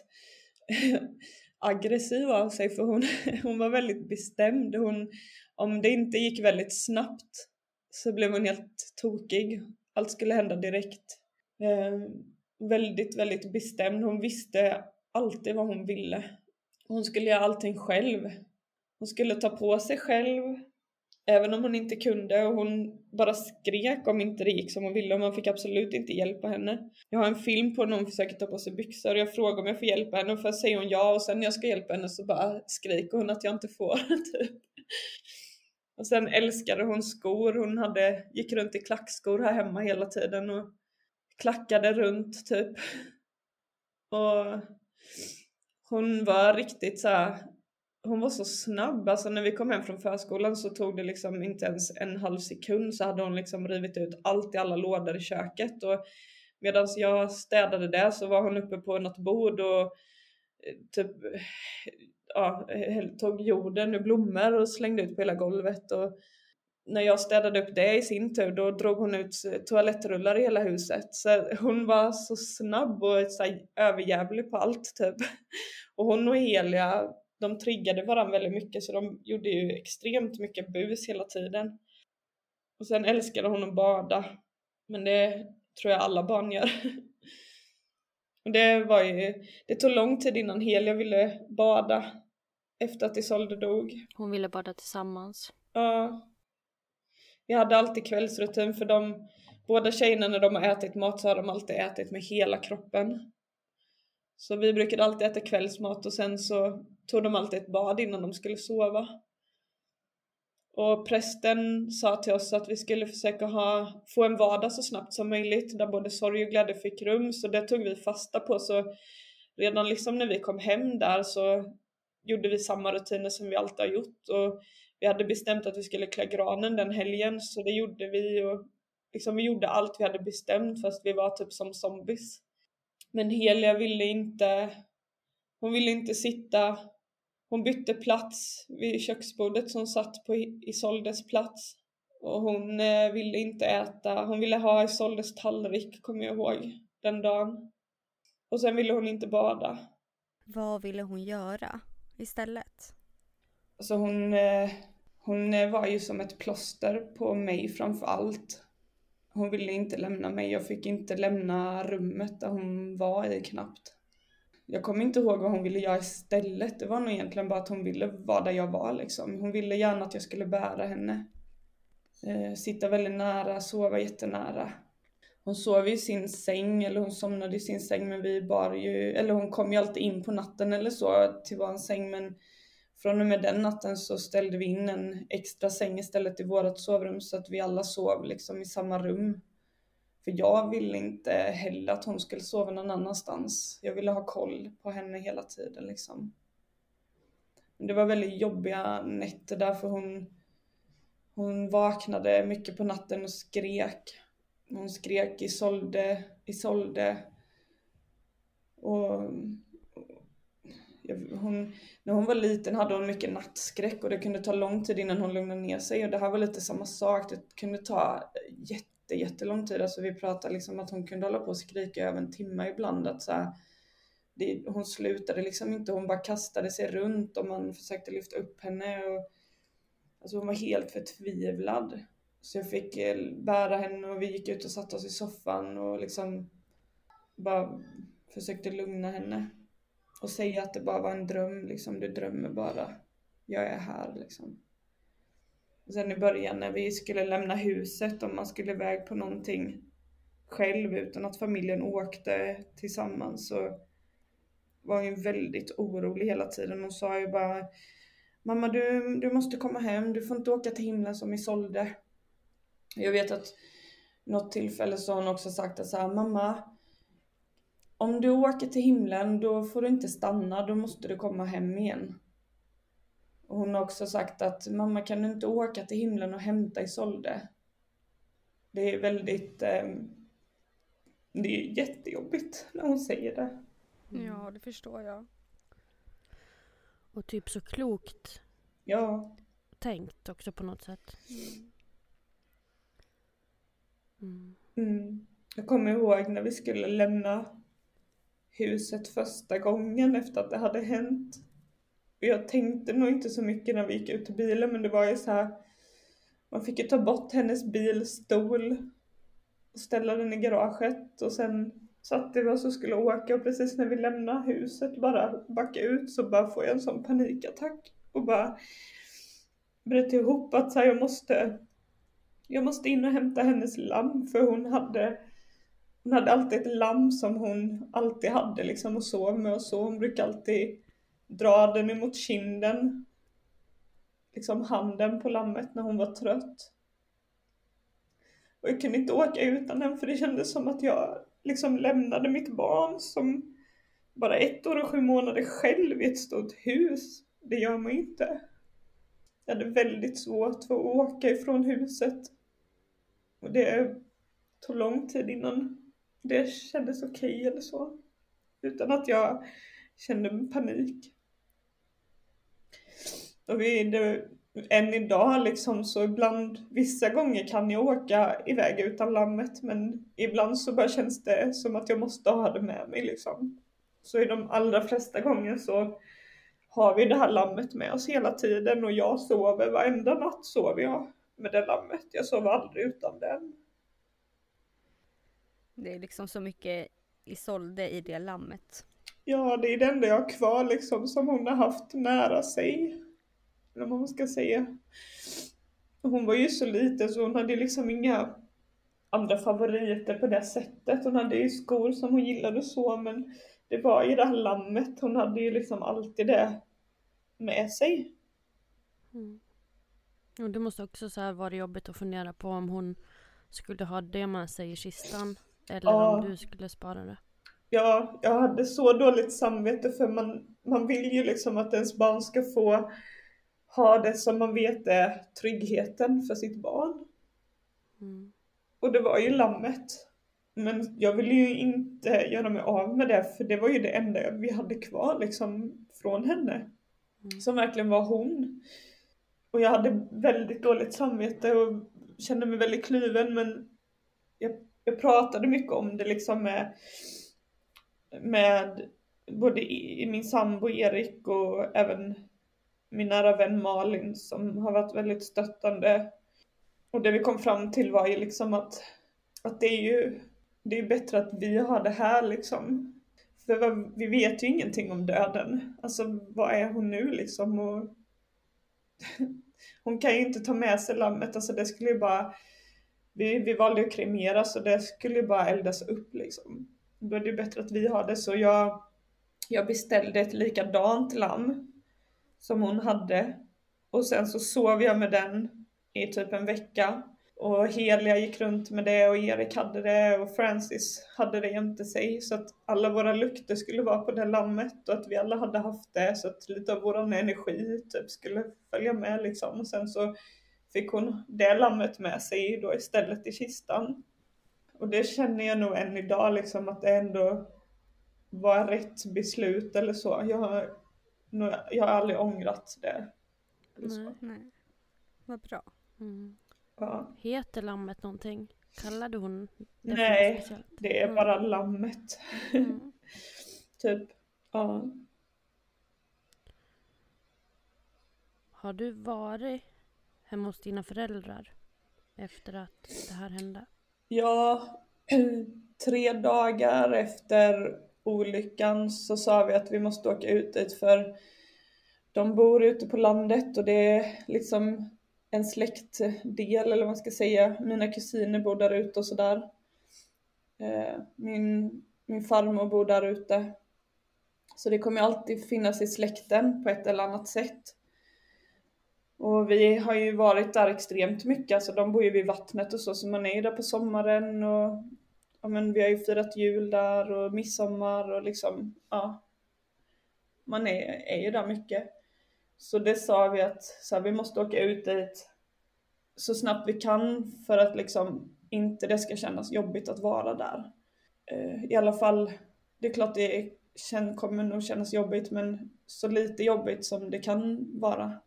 aggressiv av sig för hon, hon var väldigt bestämd. Hon, om det inte gick väldigt snabbt så blev hon helt tokig. allt skulle hända direkt. Eh, väldigt, väldigt bestämd. Hon visste alltid vad hon ville. Hon skulle göra allting själv. Hon skulle ta på sig själv, även om hon inte kunde och hon bara skrek om inte det gick som hon ville och man fick absolut inte hjälpa henne. Jag har en film på när hon försöker ta på sig byxor och jag frågar om jag får hjälpa henne och först säger hon ja och sen när jag ska hjälpa henne så bara skriker hon att jag inte får. Typ. Och sen älskade hon skor, hon hade, gick runt i klackskor här hemma hela tiden och klackade runt typ. Och hon var riktigt så här, hon var så snabb, alltså när vi kom hem från förskolan så tog det liksom inte ens en halv sekund så hade hon liksom rivit ut allt i alla lådor i köket och medan jag städade det så var hon uppe på något bord och eh, typ eh, ja, eh, tog jorden ur blommor och slängde ut på hela golvet och när jag städade upp det i sin tur då drog hon ut toalettrullar i hela huset. Så hon var så snabb och så överjävlig på allt typ. Och hon och Helia, de triggade varandra väldigt mycket så de gjorde ju extremt mycket bus hela tiden. Och sen älskade hon att bada. Men det tror jag alla barn gör. Och det var ju, det tog lång tid innan Helia ville bada efter att Isolde dog. Hon ville bada tillsammans. Ja. Vi hade alltid kvällsrutin för de båda tjejerna när de har ätit mat så har de alltid ätit med hela kroppen. Så vi brukade alltid äta kvällsmat och sen så tog de alltid ett bad innan de skulle sova. Och prästen sa till oss att vi skulle försöka ha, få en vardag så snabbt som möjligt där både sorg och glädje fick rum så det tog vi fasta på så redan liksom när vi kom hem där så gjorde vi samma rutiner som vi alltid har gjort och vi hade bestämt att vi skulle klä granen den helgen så det gjorde vi och liksom vi gjorde allt vi hade bestämt fast vi var typ som zombies. Men Helia ville inte, hon ville inte sitta, hon bytte plats vid köksbordet som satt på Isoldes plats. Och hon eh, ville inte äta, hon ville ha Isoldes tallrik kommer jag ihåg, den dagen. Och sen ville hon inte bada. Vad ville hon göra istället? Alltså hon, eh, hon eh, var ju som ett plåster på mig framför allt. Hon ville inte lämna mig, jag fick inte lämna rummet där hon var i knappt. Jag kommer inte ihåg vad hon ville göra istället. Det var nog egentligen bara att hon ville vara där jag var liksom. Hon ville gärna att jag skulle bära henne. Eh, sitta väldigt nära, sova jättenära. Hon sov i sin säng, eller hon somnade i sin säng men vi bar ju, eller hon kom ju alltid in på natten eller så till våran säng men från och med den natten så ställde vi in en extra säng istället i vårt sovrum så att vi alla sov liksom i samma rum. För jag ville inte heller att hon skulle sova någon annanstans. Jag ville ha koll på henne hela tiden liksom. Men det var väldigt jobbiga nätter därför hon, hon vaknade mycket på natten och skrek. Hon skrek Isolde, Isolde. Och hon, när hon var liten hade hon mycket nattskräck och det kunde ta lång tid innan hon lugnade ner sig och det här var lite samma sak. Det kunde ta jätte, jättelång tid. Alltså vi pratade liksom att hon kunde hålla på och skrika över en timme ibland. Att så här, det, hon slutade liksom inte, hon bara kastade sig runt och man försökte lyfta upp henne. Och, alltså hon var helt förtvivlad. Så jag fick eh, bära henne och vi gick ut och satte oss i soffan och liksom bara försökte lugna henne och säga att det bara var en dröm liksom. Du drömmer bara. Jag är här liksom. Och sen i början när vi skulle lämna huset, om man skulle iväg på någonting själv utan att familjen åkte tillsammans så var hon ju väldigt orolig hela tiden. Hon sa ju bara Mamma du, du måste komma hem, du får inte åka till himlen som Isolde. Jag vet att något tillfälle så har hon också sagt att så här, mamma om du åker till himlen då får du inte stanna, då måste du komma hem igen. Och hon har också sagt att mamma kan du inte åka till himlen och hämta Isolde? Det är väldigt, eh, det är jättejobbigt när hon säger det. Mm. Ja, det förstår jag. Och typ så klokt ja. tänkt också på något sätt. Mm. Mm. mm. Jag kommer ihåg när vi skulle lämna huset första gången efter att det hade hänt. Och jag tänkte nog inte så mycket när vi gick ut till bilen men det var ju så här. Man fick ju ta bort hennes bilstol. och ställa den i garaget och sen satte vi oss och skulle åka och precis när vi lämnar huset bara backa ut så bara får jag en sån panikattack och bara bröt ihop att så här, jag måste jag måste in och hämta hennes lamm för hon hade hon hade alltid ett lamm som hon alltid hade liksom och sov med och så. Hon brukade alltid dra den emot kinden. Liksom handen på lammet när hon var trött. Och jag kunde inte åka utan den för det kändes som att jag liksom lämnade mitt barn som bara ett år och sju månader själv i ett stort hus. Det gör man inte. Jag hade väldigt svårt för att åka ifrån huset. Och det tog lång tid innan det kändes okej okay eller så. Utan att jag kände panik. Och vi, det, än idag liksom så ibland, vissa gånger kan jag åka iväg utan lammet men ibland så bara känns det som att jag måste ha det med mig liksom. Så i de allra flesta gånger så har vi det här lammet med oss hela tiden och jag sover varenda natt sover jag med det lammet. Jag sover aldrig utan den. Det är liksom så mycket Isolde i det lammet. Ja, det är det enda jag har kvar liksom som hon har haft nära sig. Eller vad man ska säga. Hon var ju så liten så hon hade liksom inga andra favoriter på det sättet. Hon hade ju skor som hon gillade så men det var ju det här lammet. Hon hade ju liksom alltid det med sig. Mm. Och det måste också så här vara jobbigt att fundera på om hon skulle ha det med sig i kistan. Eller ja. om du skulle spara det. Ja, jag hade så dåligt samvete för man, man vill ju liksom att ens barn ska få ha det som man vet är tryggheten för sitt barn. Mm. Och det var ju lammet. Men jag ville ju inte göra mig av med det för det var ju det enda vi hade kvar liksom från henne. Mm. Som verkligen var hon. Och jag hade väldigt dåligt samvete och kände mig väldigt kluven men jag jag pratade mycket om det liksom med, med både i, min sambo Erik och även min nära vän Malin som har varit väldigt stöttande. Och det vi kom fram till var ju liksom att, att det är ju det är bättre att vi har det här liksom. För vi vet ju ingenting om döden. Alltså vad är hon nu liksom? Och hon kan ju inte ta med sig lammet, alltså det skulle ju bara vi, vi valde att kremera så det skulle ju bara eldas upp liksom. Då är det bättre att vi har det. Så jag, jag beställde ett likadant lamm som hon hade. Och sen så sov jag med den i typ en vecka. Och Helia gick runt med det och Erik hade det och Francis hade det jämte sig. Så att alla våra lukter skulle vara på det lammet och att vi alla hade haft det. Så att lite av våran energi typ skulle följa med liksom. Och sen så fick hon det lammet med sig då istället i kistan. Och det känner jag nog än idag liksom att det ändå var rätt beslut eller så. Jag har, jag har aldrig ångrat det. Nej, nej. Vad bra. Mm. Ja. Heter lammet någonting? Kallade hon det Nej, det är mm. bara lammet. Mm. typ, ja. Har du varit hemma hos dina föräldrar efter att det här hände? Ja, tre dagar efter olyckan så sa vi att vi måste åka ut dit för de bor ute på landet och det är liksom en släktdel eller vad man ska säga. Mina kusiner bor där ute och sådär. Eh, min, min farmor bor där ute. Så det kommer alltid finnas i släkten på ett eller annat sätt. Och vi har ju varit där extremt mycket, alltså de bor ju vid vattnet och så, så man är ju där på sommaren och ja, men vi har ju firat jul där och midsommar och liksom, ja. Man är, är ju där mycket. Så det sa vi att så här, vi måste åka ut dit så snabbt vi kan för att liksom inte det ska kännas jobbigt att vara där. Eh, I alla fall, det är klart det kommer nog kännas jobbigt men så lite jobbigt som det kan vara.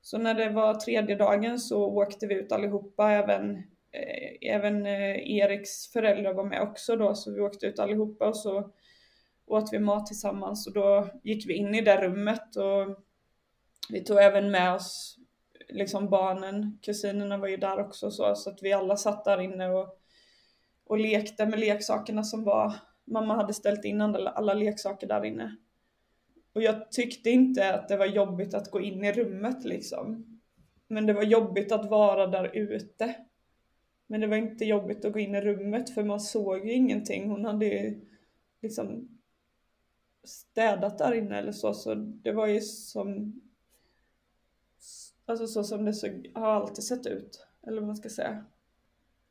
Så när det var tredje dagen så åkte vi ut allihopa, även, eh, även eh, Eriks föräldrar var med också då, så vi åkte ut allihopa och så åt vi mat tillsammans och då gick vi in i det rummet och vi tog även med oss liksom barnen, kusinerna var ju där också så, så att vi alla satt där inne och och lekte med leksakerna som var, mamma hade ställt in alla, alla leksaker där inne. Och jag tyckte inte att det var jobbigt att gå in i rummet liksom. Men det var jobbigt att vara där ute. Men det var inte jobbigt att gå in i rummet för man såg ju ingenting. Hon hade ju liksom städat där inne eller så. Så det var ju som Alltså så som det såg, har alltid sett ut. Eller vad man ska säga.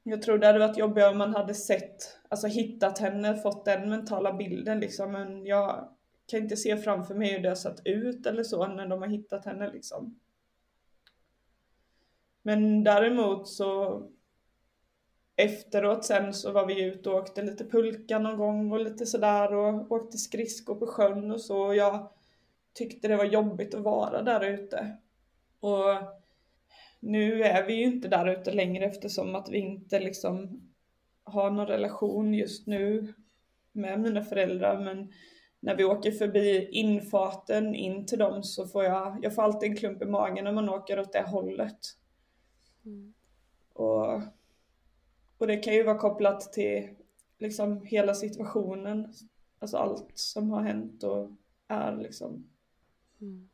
Jag tror det hade varit jobbigare om man hade sett, alltså hittat henne, fått den mentala bilden liksom. Men jag kan inte se framför mig hur det har sett ut eller så när de har hittat henne liksom. Men däremot så efteråt sen så var vi ute och åkte lite pulka någon gång och lite sådär och åkte skridskor på sjön och så. Och jag tyckte det var jobbigt att vara där ute. Och nu är vi ju inte där ute längre eftersom att vi inte liksom har någon relation just nu med mina föräldrar. Men när vi åker förbi infarten in till dem så får jag, jag får alltid en klump i magen när man åker åt det hållet. Mm. Och, och det kan ju vara kopplat till liksom hela situationen. Alltså allt som har hänt och är liksom. Mm.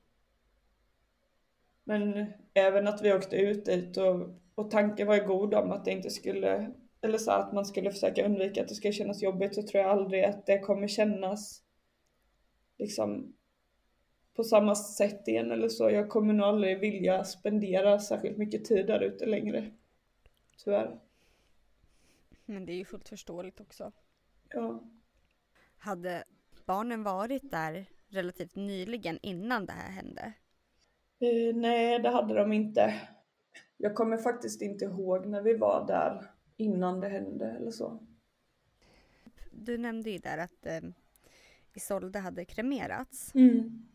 Men även att vi åkte ut dit och, och tanken var ju god om att det inte skulle, eller så att man skulle försöka undvika att det ska kännas jobbigt så tror jag aldrig att det kommer kännas liksom på samma sätt igen eller så. Jag kommer nog aldrig vilja spendera särskilt mycket tid där ute längre. Tyvärr. Men det är ju fullt förståeligt också. Ja. Hade barnen varit där relativt nyligen innan det här hände? Eh, nej, det hade de inte. Jag kommer faktiskt inte ihåg när vi var där innan det hände eller så. Du nämnde ju där att eh, Isolde hade kremerats. Mm.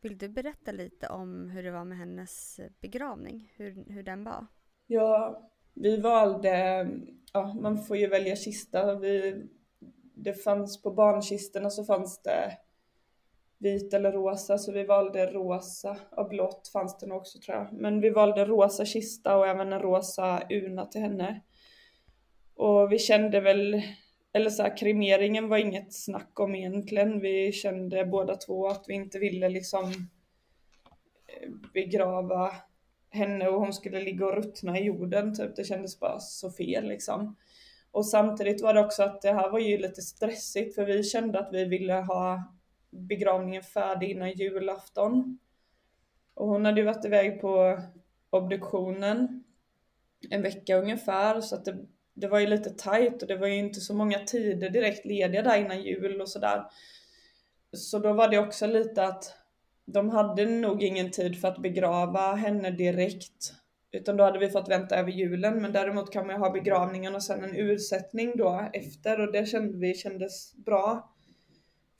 Vill du berätta lite om hur det var med hennes begravning? Hur, hur den var? Ja, vi valde, ja man får ju välja kista. Vi, det fanns på barnkistorna så fanns det vit eller rosa så vi valde rosa och blått fanns det nog också tror jag. Men vi valde rosa kista och även en rosa urna till henne. Och vi kände väl, eller så här, kremeringen var inget snack om egentligen. Vi kände båda två att vi inte ville liksom eh, begrava henne och hon skulle ligga och ruttna i jorden typ. Det kändes bara så fel liksom. Och samtidigt var det också att det här var ju lite stressigt för vi kände att vi ville ha begravningen färdig innan julafton. Och hon hade ju varit iväg på obduktionen en vecka ungefär så att det, det var ju lite tajt och det var ju inte så många tider direkt lediga där innan jul och sådär. Så då var det också lite att de hade nog ingen tid för att begrava henne direkt. Utan då hade vi fått vänta över julen men däremot kan man ju ha begravningen och sen en ursättning då efter och det kände vi kändes bra.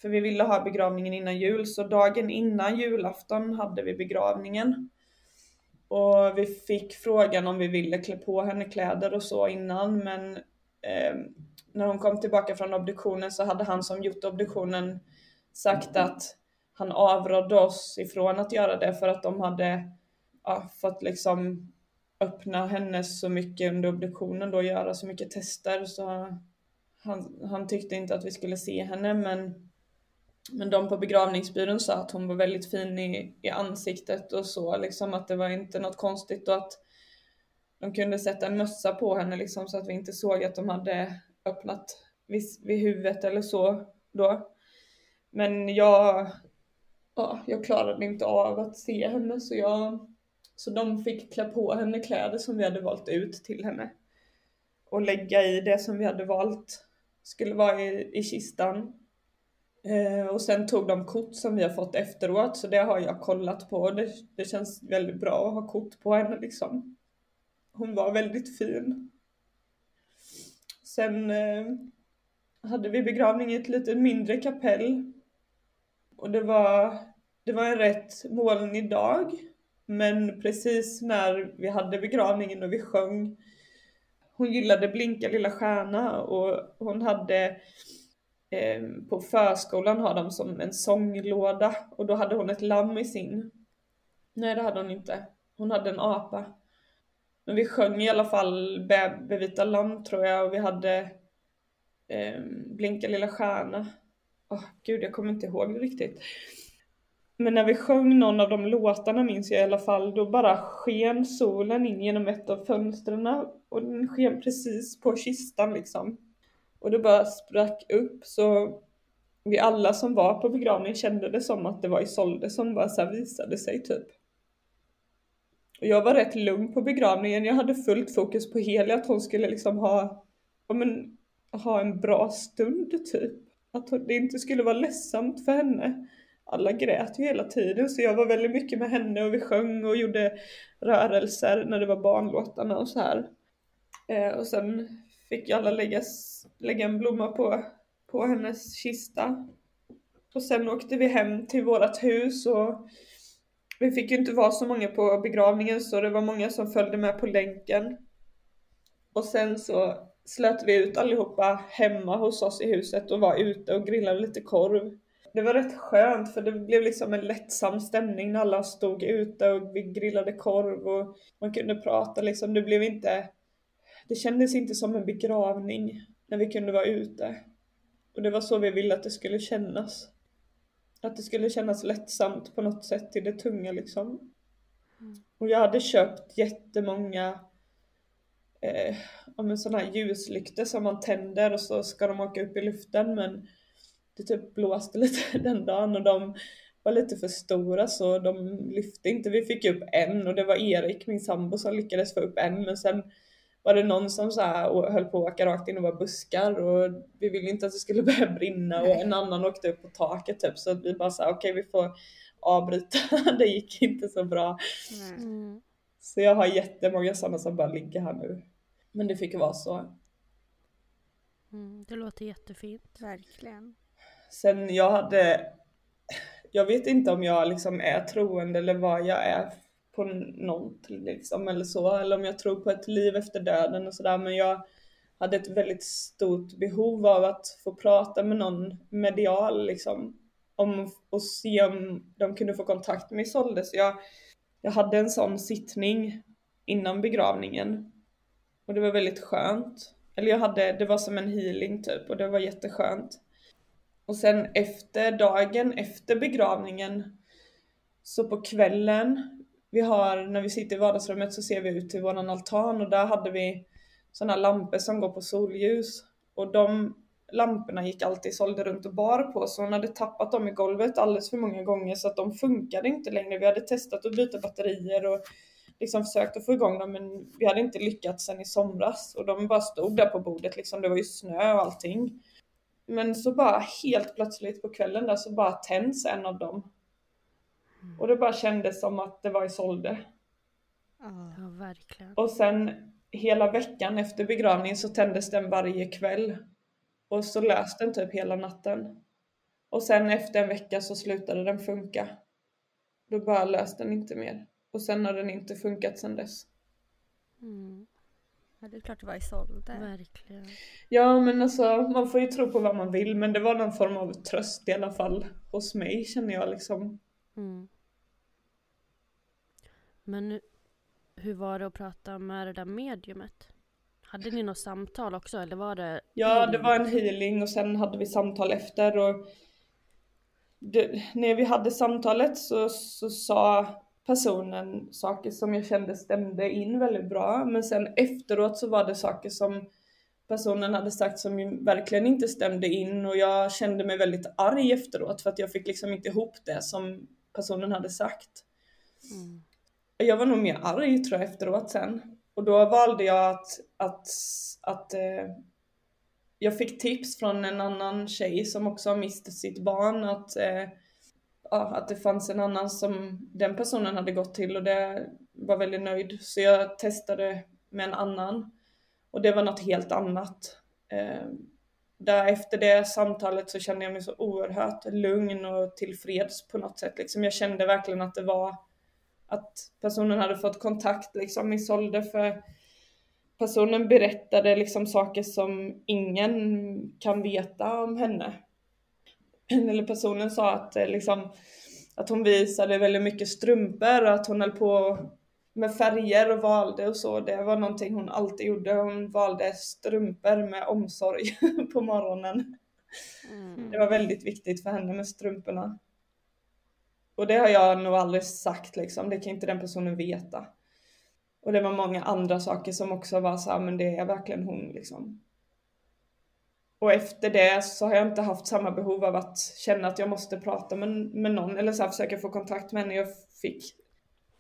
För vi ville ha begravningen innan jul, så dagen innan julafton hade vi begravningen. Och vi fick frågan om vi ville klä på henne kläder och så innan, men eh, när hon kom tillbaka från obduktionen så hade han som gjort obduktionen sagt att han avrådde oss ifrån att göra det för att de hade ja, fått liksom öppna henne så mycket under obduktionen då, göra så mycket tester. Så han, han tyckte inte att vi skulle se henne men men de på begravningsbyrån sa att hon var väldigt fin i, i ansiktet och så, liksom att det var inte något konstigt och att de kunde sätta en mössa på henne liksom så att vi inte såg att de hade öppnat vid, vid huvudet eller så då. Men jag, ja, jag klarade inte av att se henne så jag, så de fick klä på henne kläder som vi hade valt ut till henne. Och lägga i det som vi hade valt skulle vara i, i kistan. Eh, och sen tog de kort som vi har fått efteråt så det har jag kollat på. Det, det känns väldigt bra att ha kort på henne liksom. Hon var väldigt fin. Sen eh, hade vi begravning i ett lite mindre kapell. Och det var, det var en rätt molnig dag. Men precis när vi hade begravningen och vi sjöng Hon gillade Blinka lilla stjärna och hon hade Ehm, på förskolan har de som en sånglåda och då hade hon ett lamm i sin. Nej det hade hon inte. Hon hade en apa. Men vi sjöng i alla fall Bebevita lamm tror jag och vi hade eh, Blinka lilla stjärna. Oh, gud, jag kommer inte ihåg det riktigt. Men när vi sjöng någon av de låtarna minns jag i alla fall, då bara sken solen in genom ett av fönstren och den sken precis på kistan liksom. Och det bara sprack upp så vi alla som var på begravningen kände det som att det var Isolde som bara så visade sig typ. Och jag var rätt lugn på begravningen, jag hade fullt fokus på Heli att hon skulle liksom ha, ja men, ha en bra stund typ. Att det inte skulle vara ledsamt för henne. Alla grät ju hela tiden så jag var väldigt mycket med henne och vi sjöng och gjorde rörelser när det var barnlåtarna och så här. Eh, och sen fick ju alla läggas, lägga en blomma på, på hennes kista. Och sen åkte vi hem till vårat hus och vi fick ju inte vara så många på begravningen så det var många som följde med på länken. Och sen så slöt vi ut allihopa hemma hos oss i huset och var ute och grillade lite korv. Det var rätt skönt för det blev liksom en lättsam stämning när alla stod ute och vi grillade korv och man kunde prata liksom. Det blev inte det kändes inte som en begravning när vi kunde vara ute. Och det var så vi ville att det skulle kännas. Att det skulle kännas lättsamt på något sätt till det tunga liksom. Och jag hade köpt jättemånga eh, ja, sådana här ljuslyktor som man tänder och så ska de åka upp i luften men det typ blåste lite den dagen och de var lite för stora så de lyfte inte. Vi fick upp en och det var Erik, min sambo, som lyckades få upp en men sen var det någon som så här höll på att åka rakt in och var buskar och vi ville inte att det skulle börja brinna och en annan åkte upp på taket typ så vi bara sa okej okay, vi får avbryta, det gick inte så bra. Mm. Så jag har jättemånga sådana som bara ligger här nu. Men det fick vara så. Mm, det låter jättefint. Verkligen. Sen jag hade, jag vet inte om jag liksom är troende eller vad jag är på något liksom eller så. Eller om jag tror på ett liv efter döden och sådär. Men jag hade ett väldigt stort behov av att få prata med någon medial liksom. Om, och se om de kunde få kontakt med Isolde. Så jag, jag hade en sån sittning innan begravningen. Och det var väldigt skönt. Eller jag hade, det var som en healing typ och det var jätteskönt. Och sen efter dagen efter begravningen så på kvällen vi har, när vi sitter i vardagsrummet så ser vi ut till våran altan och där hade vi sådana lampor som går på solljus. Och de lamporna gick alltid sålde runt och bar på så hon hade tappat dem i golvet alldeles för många gånger så att de funkade inte längre. Vi hade testat att byta batterier och liksom försökt att få igång dem men vi hade inte lyckats sen i somras och de bara stod där på bordet liksom. Det var ju snö och allting. Men så bara helt plötsligt på kvällen där så bara tänds en av dem och det bara kändes som att det var Isolde. Ja, verkligen. Och sen hela veckan efter begravningen så tändes den varje kväll. Och så lös den typ hela natten. Och sen efter en vecka så slutade den funka. Då bara löste den inte mer. Och sen har den inte funkat sen dess. Mm. Ja, det är klart det var Isolde. Verkligen. Ja, men alltså man får ju tro på vad man vill, men det var någon form av tröst i alla fall hos mig känner jag liksom. Mm. Men hur var det att prata med det där mediumet? Hade ni något samtal också eller var det? Ja, det var en healing och sen hade vi samtal efter och det, när vi hade samtalet så, så sa personen saker som jag kände stämde in väldigt bra. Men sen efteråt så var det saker som personen hade sagt som verkligen inte stämde in och jag kände mig väldigt arg efteråt för att jag fick liksom inte ihop det som personen hade sagt. Mm. Jag var nog mer arg tror jag efteråt sen. Och då valde jag att, att, att eh, jag fick tips från en annan tjej som också har mist sitt barn att, eh, att det fanns en annan som den personen hade gått till och det var väldigt nöjd. Så jag testade med en annan och det var något helt annat. Eh, där efter det samtalet så kände jag mig så oerhört lugn och tillfreds på något sätt. Liksom jag kände verkligen att det var att personen hade fått kontakt liksom med Solde för personen berättade liksom saker som ingen kan veta om henne. Eller personen sa att eh, liksom att hon visade väldigt mycket strumpor och att hon höll på med färger och valde och så. Det var någonting hon alltid gjorde. Hon valde strumpor med omsorg på morgonen. Mm. Det var väldigt viktigt för henne med strumporna. Och det har jag nog aldrig sagt liksom. Det kan inte den personen veta. Och det var många andra saker som också var så här, men det är verkligen hon liksom. Och efter det så har jag inte haft samma behov av att känna att jag måste prata med, med någon eller så här, försöka få kontakt med henne. Jag fick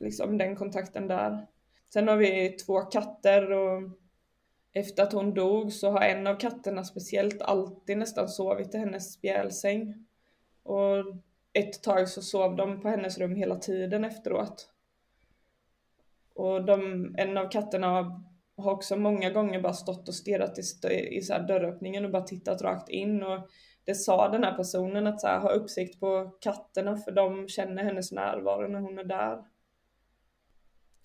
liksom den kontakten där. Sen har vi två katter och efter att hon dog så har en av katterna speciellt alltid nästan sovit i hennes spjälsäng. Och ett tag så sov de på hennes rum hela tiden efteråt. Och de, en av katterna har också många gånger bara stått och stirrat i, i så dörröppningen och bara tittat rakt in. Och det sa den här personen att så här, ha uppsikt på katterna för de känner hennes närvaro när hon är där.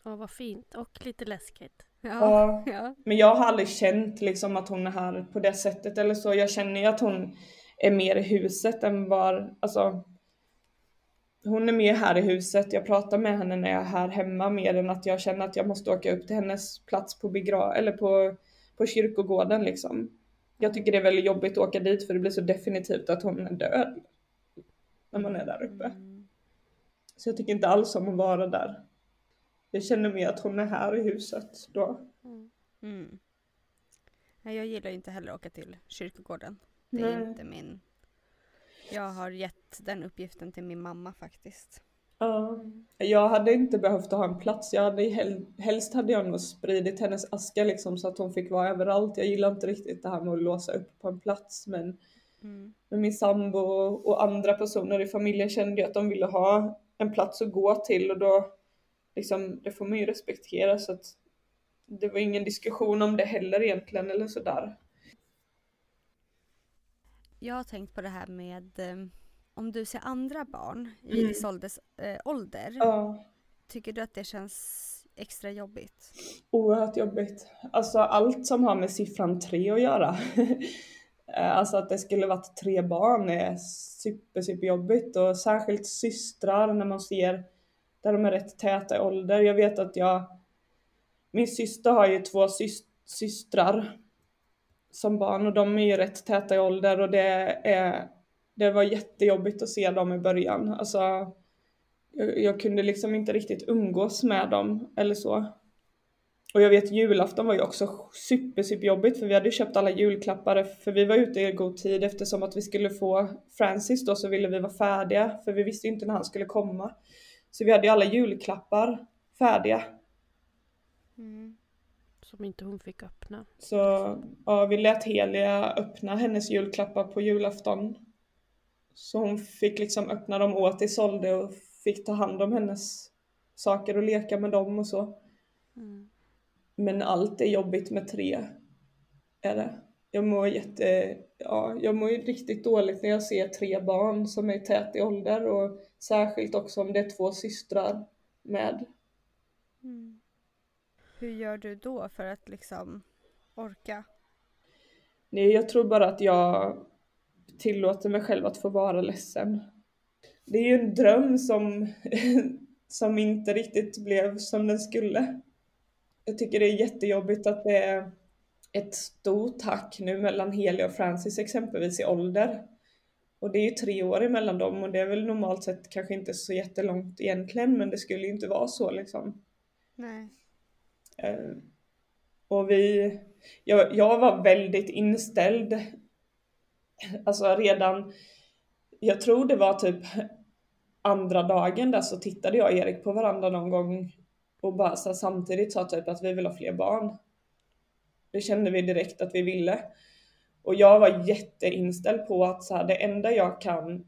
Ja, vad fint och lite läskigt. Ja, ja. Men jag har aldrig känt liksom att hon är här på det sättet eller så. Jag känner ju att hon är mer i huset än var, alltså hon är mer här i huset. Jag pratar med henne när jag är här hemma mer än att jag känner att jag måste åka upp till hennes plats på begra eller på, på kyrkogården liksom. Jag tycker det är väldigt jobbigt att åka dit för det blir så definitivt att hon är död. När man är där uppe. Mm. Så jag tycker inte alls om att vara där. Jag känner mer att hon är här i huset då. Mm. Mm. Nej, jag gillar inte heller att åka till kyrkogården. Det är Nej. inte min jag har gett den uppgiften till min mamma faktiskt. Ja, jag hade inte behövt ha en plats. Jag hade hel helst hade jag nog spridit hennes aska liksom så att hon fick vara överallt. Jag gillar inte riktigt det här med att låsa upp på en plats men mm. med min sambo och andra personer i familjen kände jag att de ville ha en plats att gå till och då liksom det får man ju respektera så att det var ingen diskussion om det heller egentligen eller sådär. Jag har tänkt på det här med eh, om du ser andra barn i mm. Isoldes eh, ålder. Ja. Tycker du att det känns extra jobbigt? Oerhört jobbigt. Alltså allt som har med siffran tre att göra. Eh, alltså att det skulle varit tre barn är super, super jobbigt och särskilt systrar när man ser där de är rätt täta i ålder. Jag vet att jag, min syster har ju två systrar som barn och de är ju rätt täta i ålder och det är det var jättejobbigt att se dem i början. Alltså, jag, jag, kunde liksom inte riktigt umgås med dem eller så. Och jag vet julafton var ju också super, super jobbigt för vi hade köpt alla julklappar för vi var ute i god tid eftersom att vi skulle få Francis då så ville vi vara färdiga för vi visste ju inte när han skulle komma. Så vi hade ju alla julklappar färdiga. Mm. Som inte hon fick öppna. Så ja, vi lät Helia öppna hennes julklappar på julafton. Så hon fick liksom öppna dem åt Isolde och fick ta hand om hennes saker och leka med dem och så. Mm. Men allt är jobbigt med tre. Är det. Jag mår jätte, ja, jag mår ju riktigt dåligt när jag ser tre barn som är tät i ålder och särskilt också om det är två systrar med. Mm. Hur gör du då för att liksom orka? Nej, jag tror bara att jag tillåter mig själv att få vara ledsen. Det är ju en dröm som, som inte riktigt blev som den skulle. Jag tycker det är jättejobbigt att det är ett stort tack nu mellan Helia och Francis exempelvis i ålder. Och det är ju tre år emellan dem och det är väl normalt sett kanske inte så jättelångt egentligen men det skulle ju inte vara så liksom. Nej. Eh, och vi, jag, jag var väldigt inställd, alltså redan, jag tror det var typ andra dagen där så tittade jag och Erik på varandra någon gång och bara så samtidigt sa typ att vi vill ha fler barn. Det kände vi direkt att vi ville. Och jag var jätteinställd på att så här, det enda jag kan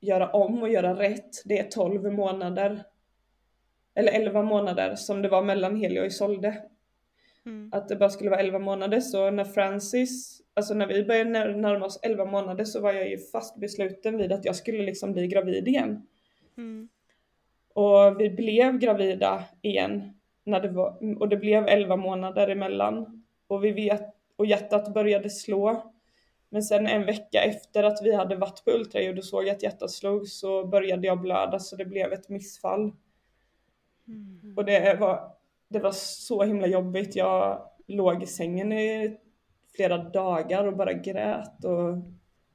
göra om och göra rätt, det är 12 månader eller 11 månader som det var mellan Helio och Isolde. Mm. Att det bara skulle vara 11 månader så när Francis, alltså när vi började närma oss 11 månader så var jag ju fast besluten vid att jag skulle liksom bli gravid igen. Mm. Och vi blev gravida igen när det var, och det blev 11 månader emellan. Och vi vet, och hjärtat började slå. Men sen en vecka efter att vi hade varit på ultraljud och såg att hjärtat slog så började jag blöda så det blev ett missfall. Mm. Och det var, det var så himla jobbigt. Jag låg i sängen i flera dagar och bara grät och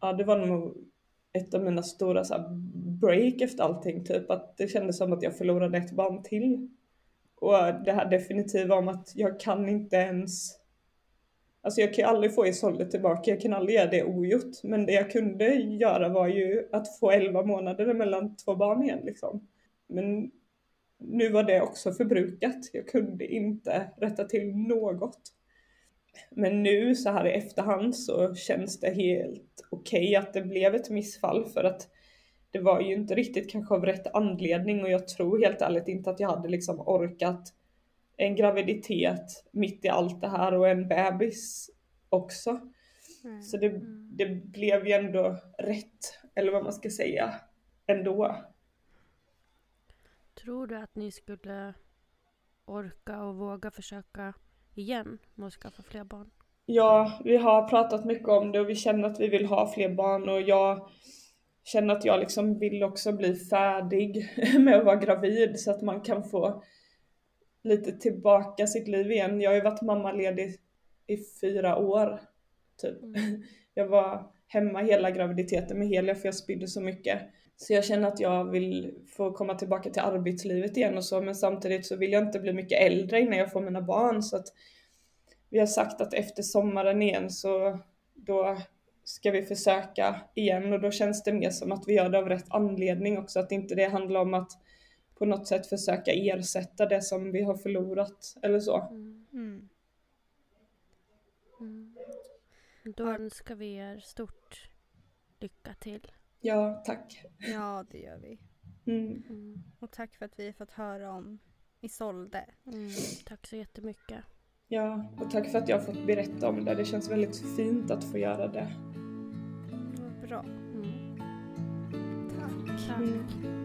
ja, det var nog ett av mina stora så här, break efter allting, typ att det kändes som att jag förlorade ett barn till. Och det här definitiva om att jag kan inte ens Alltså jag kan ju aldrig få Isolde tillbaka, jag kan aldrig göra det ogjort. Men det jag kunde göra var ju att få 11 månader mellan två barn igen liksom. Men nu var det också förbrukat. Jag kunde inte rätta till något. Men nu så här i efterhand så känns det helt okej okay att det blev ett missfall för att det var ju inte riktigt kanske av rätt anledning och jag tror helt ärligt inte att jag hade liksom orkat en graviditet mitt i allt det här och en bebis också. Mm. Så det, mm. det blev ju ändå rätt, eller vad man ska säga, ändå. Tror du att ni skulle orka och våga försöka igen med att skaffa fler barn? Ja, vi har pratat mycket om det och vi känner att vi vill ha fler barn och jag känner att jag liksom vill också bli färdig med att vara gravid så att man kan få lite tillbaka sitt liv igen. Jag har ju varit mammaledig i fyra år typ. Mm. Jag var hemma hela graviditeten med Helia för jag spydde så mycket. Så jag känner att jag vill få komma tillbaka till arbetslivet igen och så men samtidigt så vill jag inte bli mycket äldre innan jag får mina barn så att vi har sagt att efter sommaren igen så då ska vi försöka igen och då känns det mer som att vi gör det av rätt anledning också att inte det handlar om att på något sätt försöka ersätta det som vi har förlorat eller så. Mm. Mm. mm. Då önskar vi er stort lycka till. Ja, tack. Ja, det gör vi. Mm. Mm. Och tack för att vi har fått höra om Isolde. Tack så jättemycket. Ja, och tack för att jag har fått berätta om det. Det känns väldigt fint att få göra det. Bra. Tack. Tack.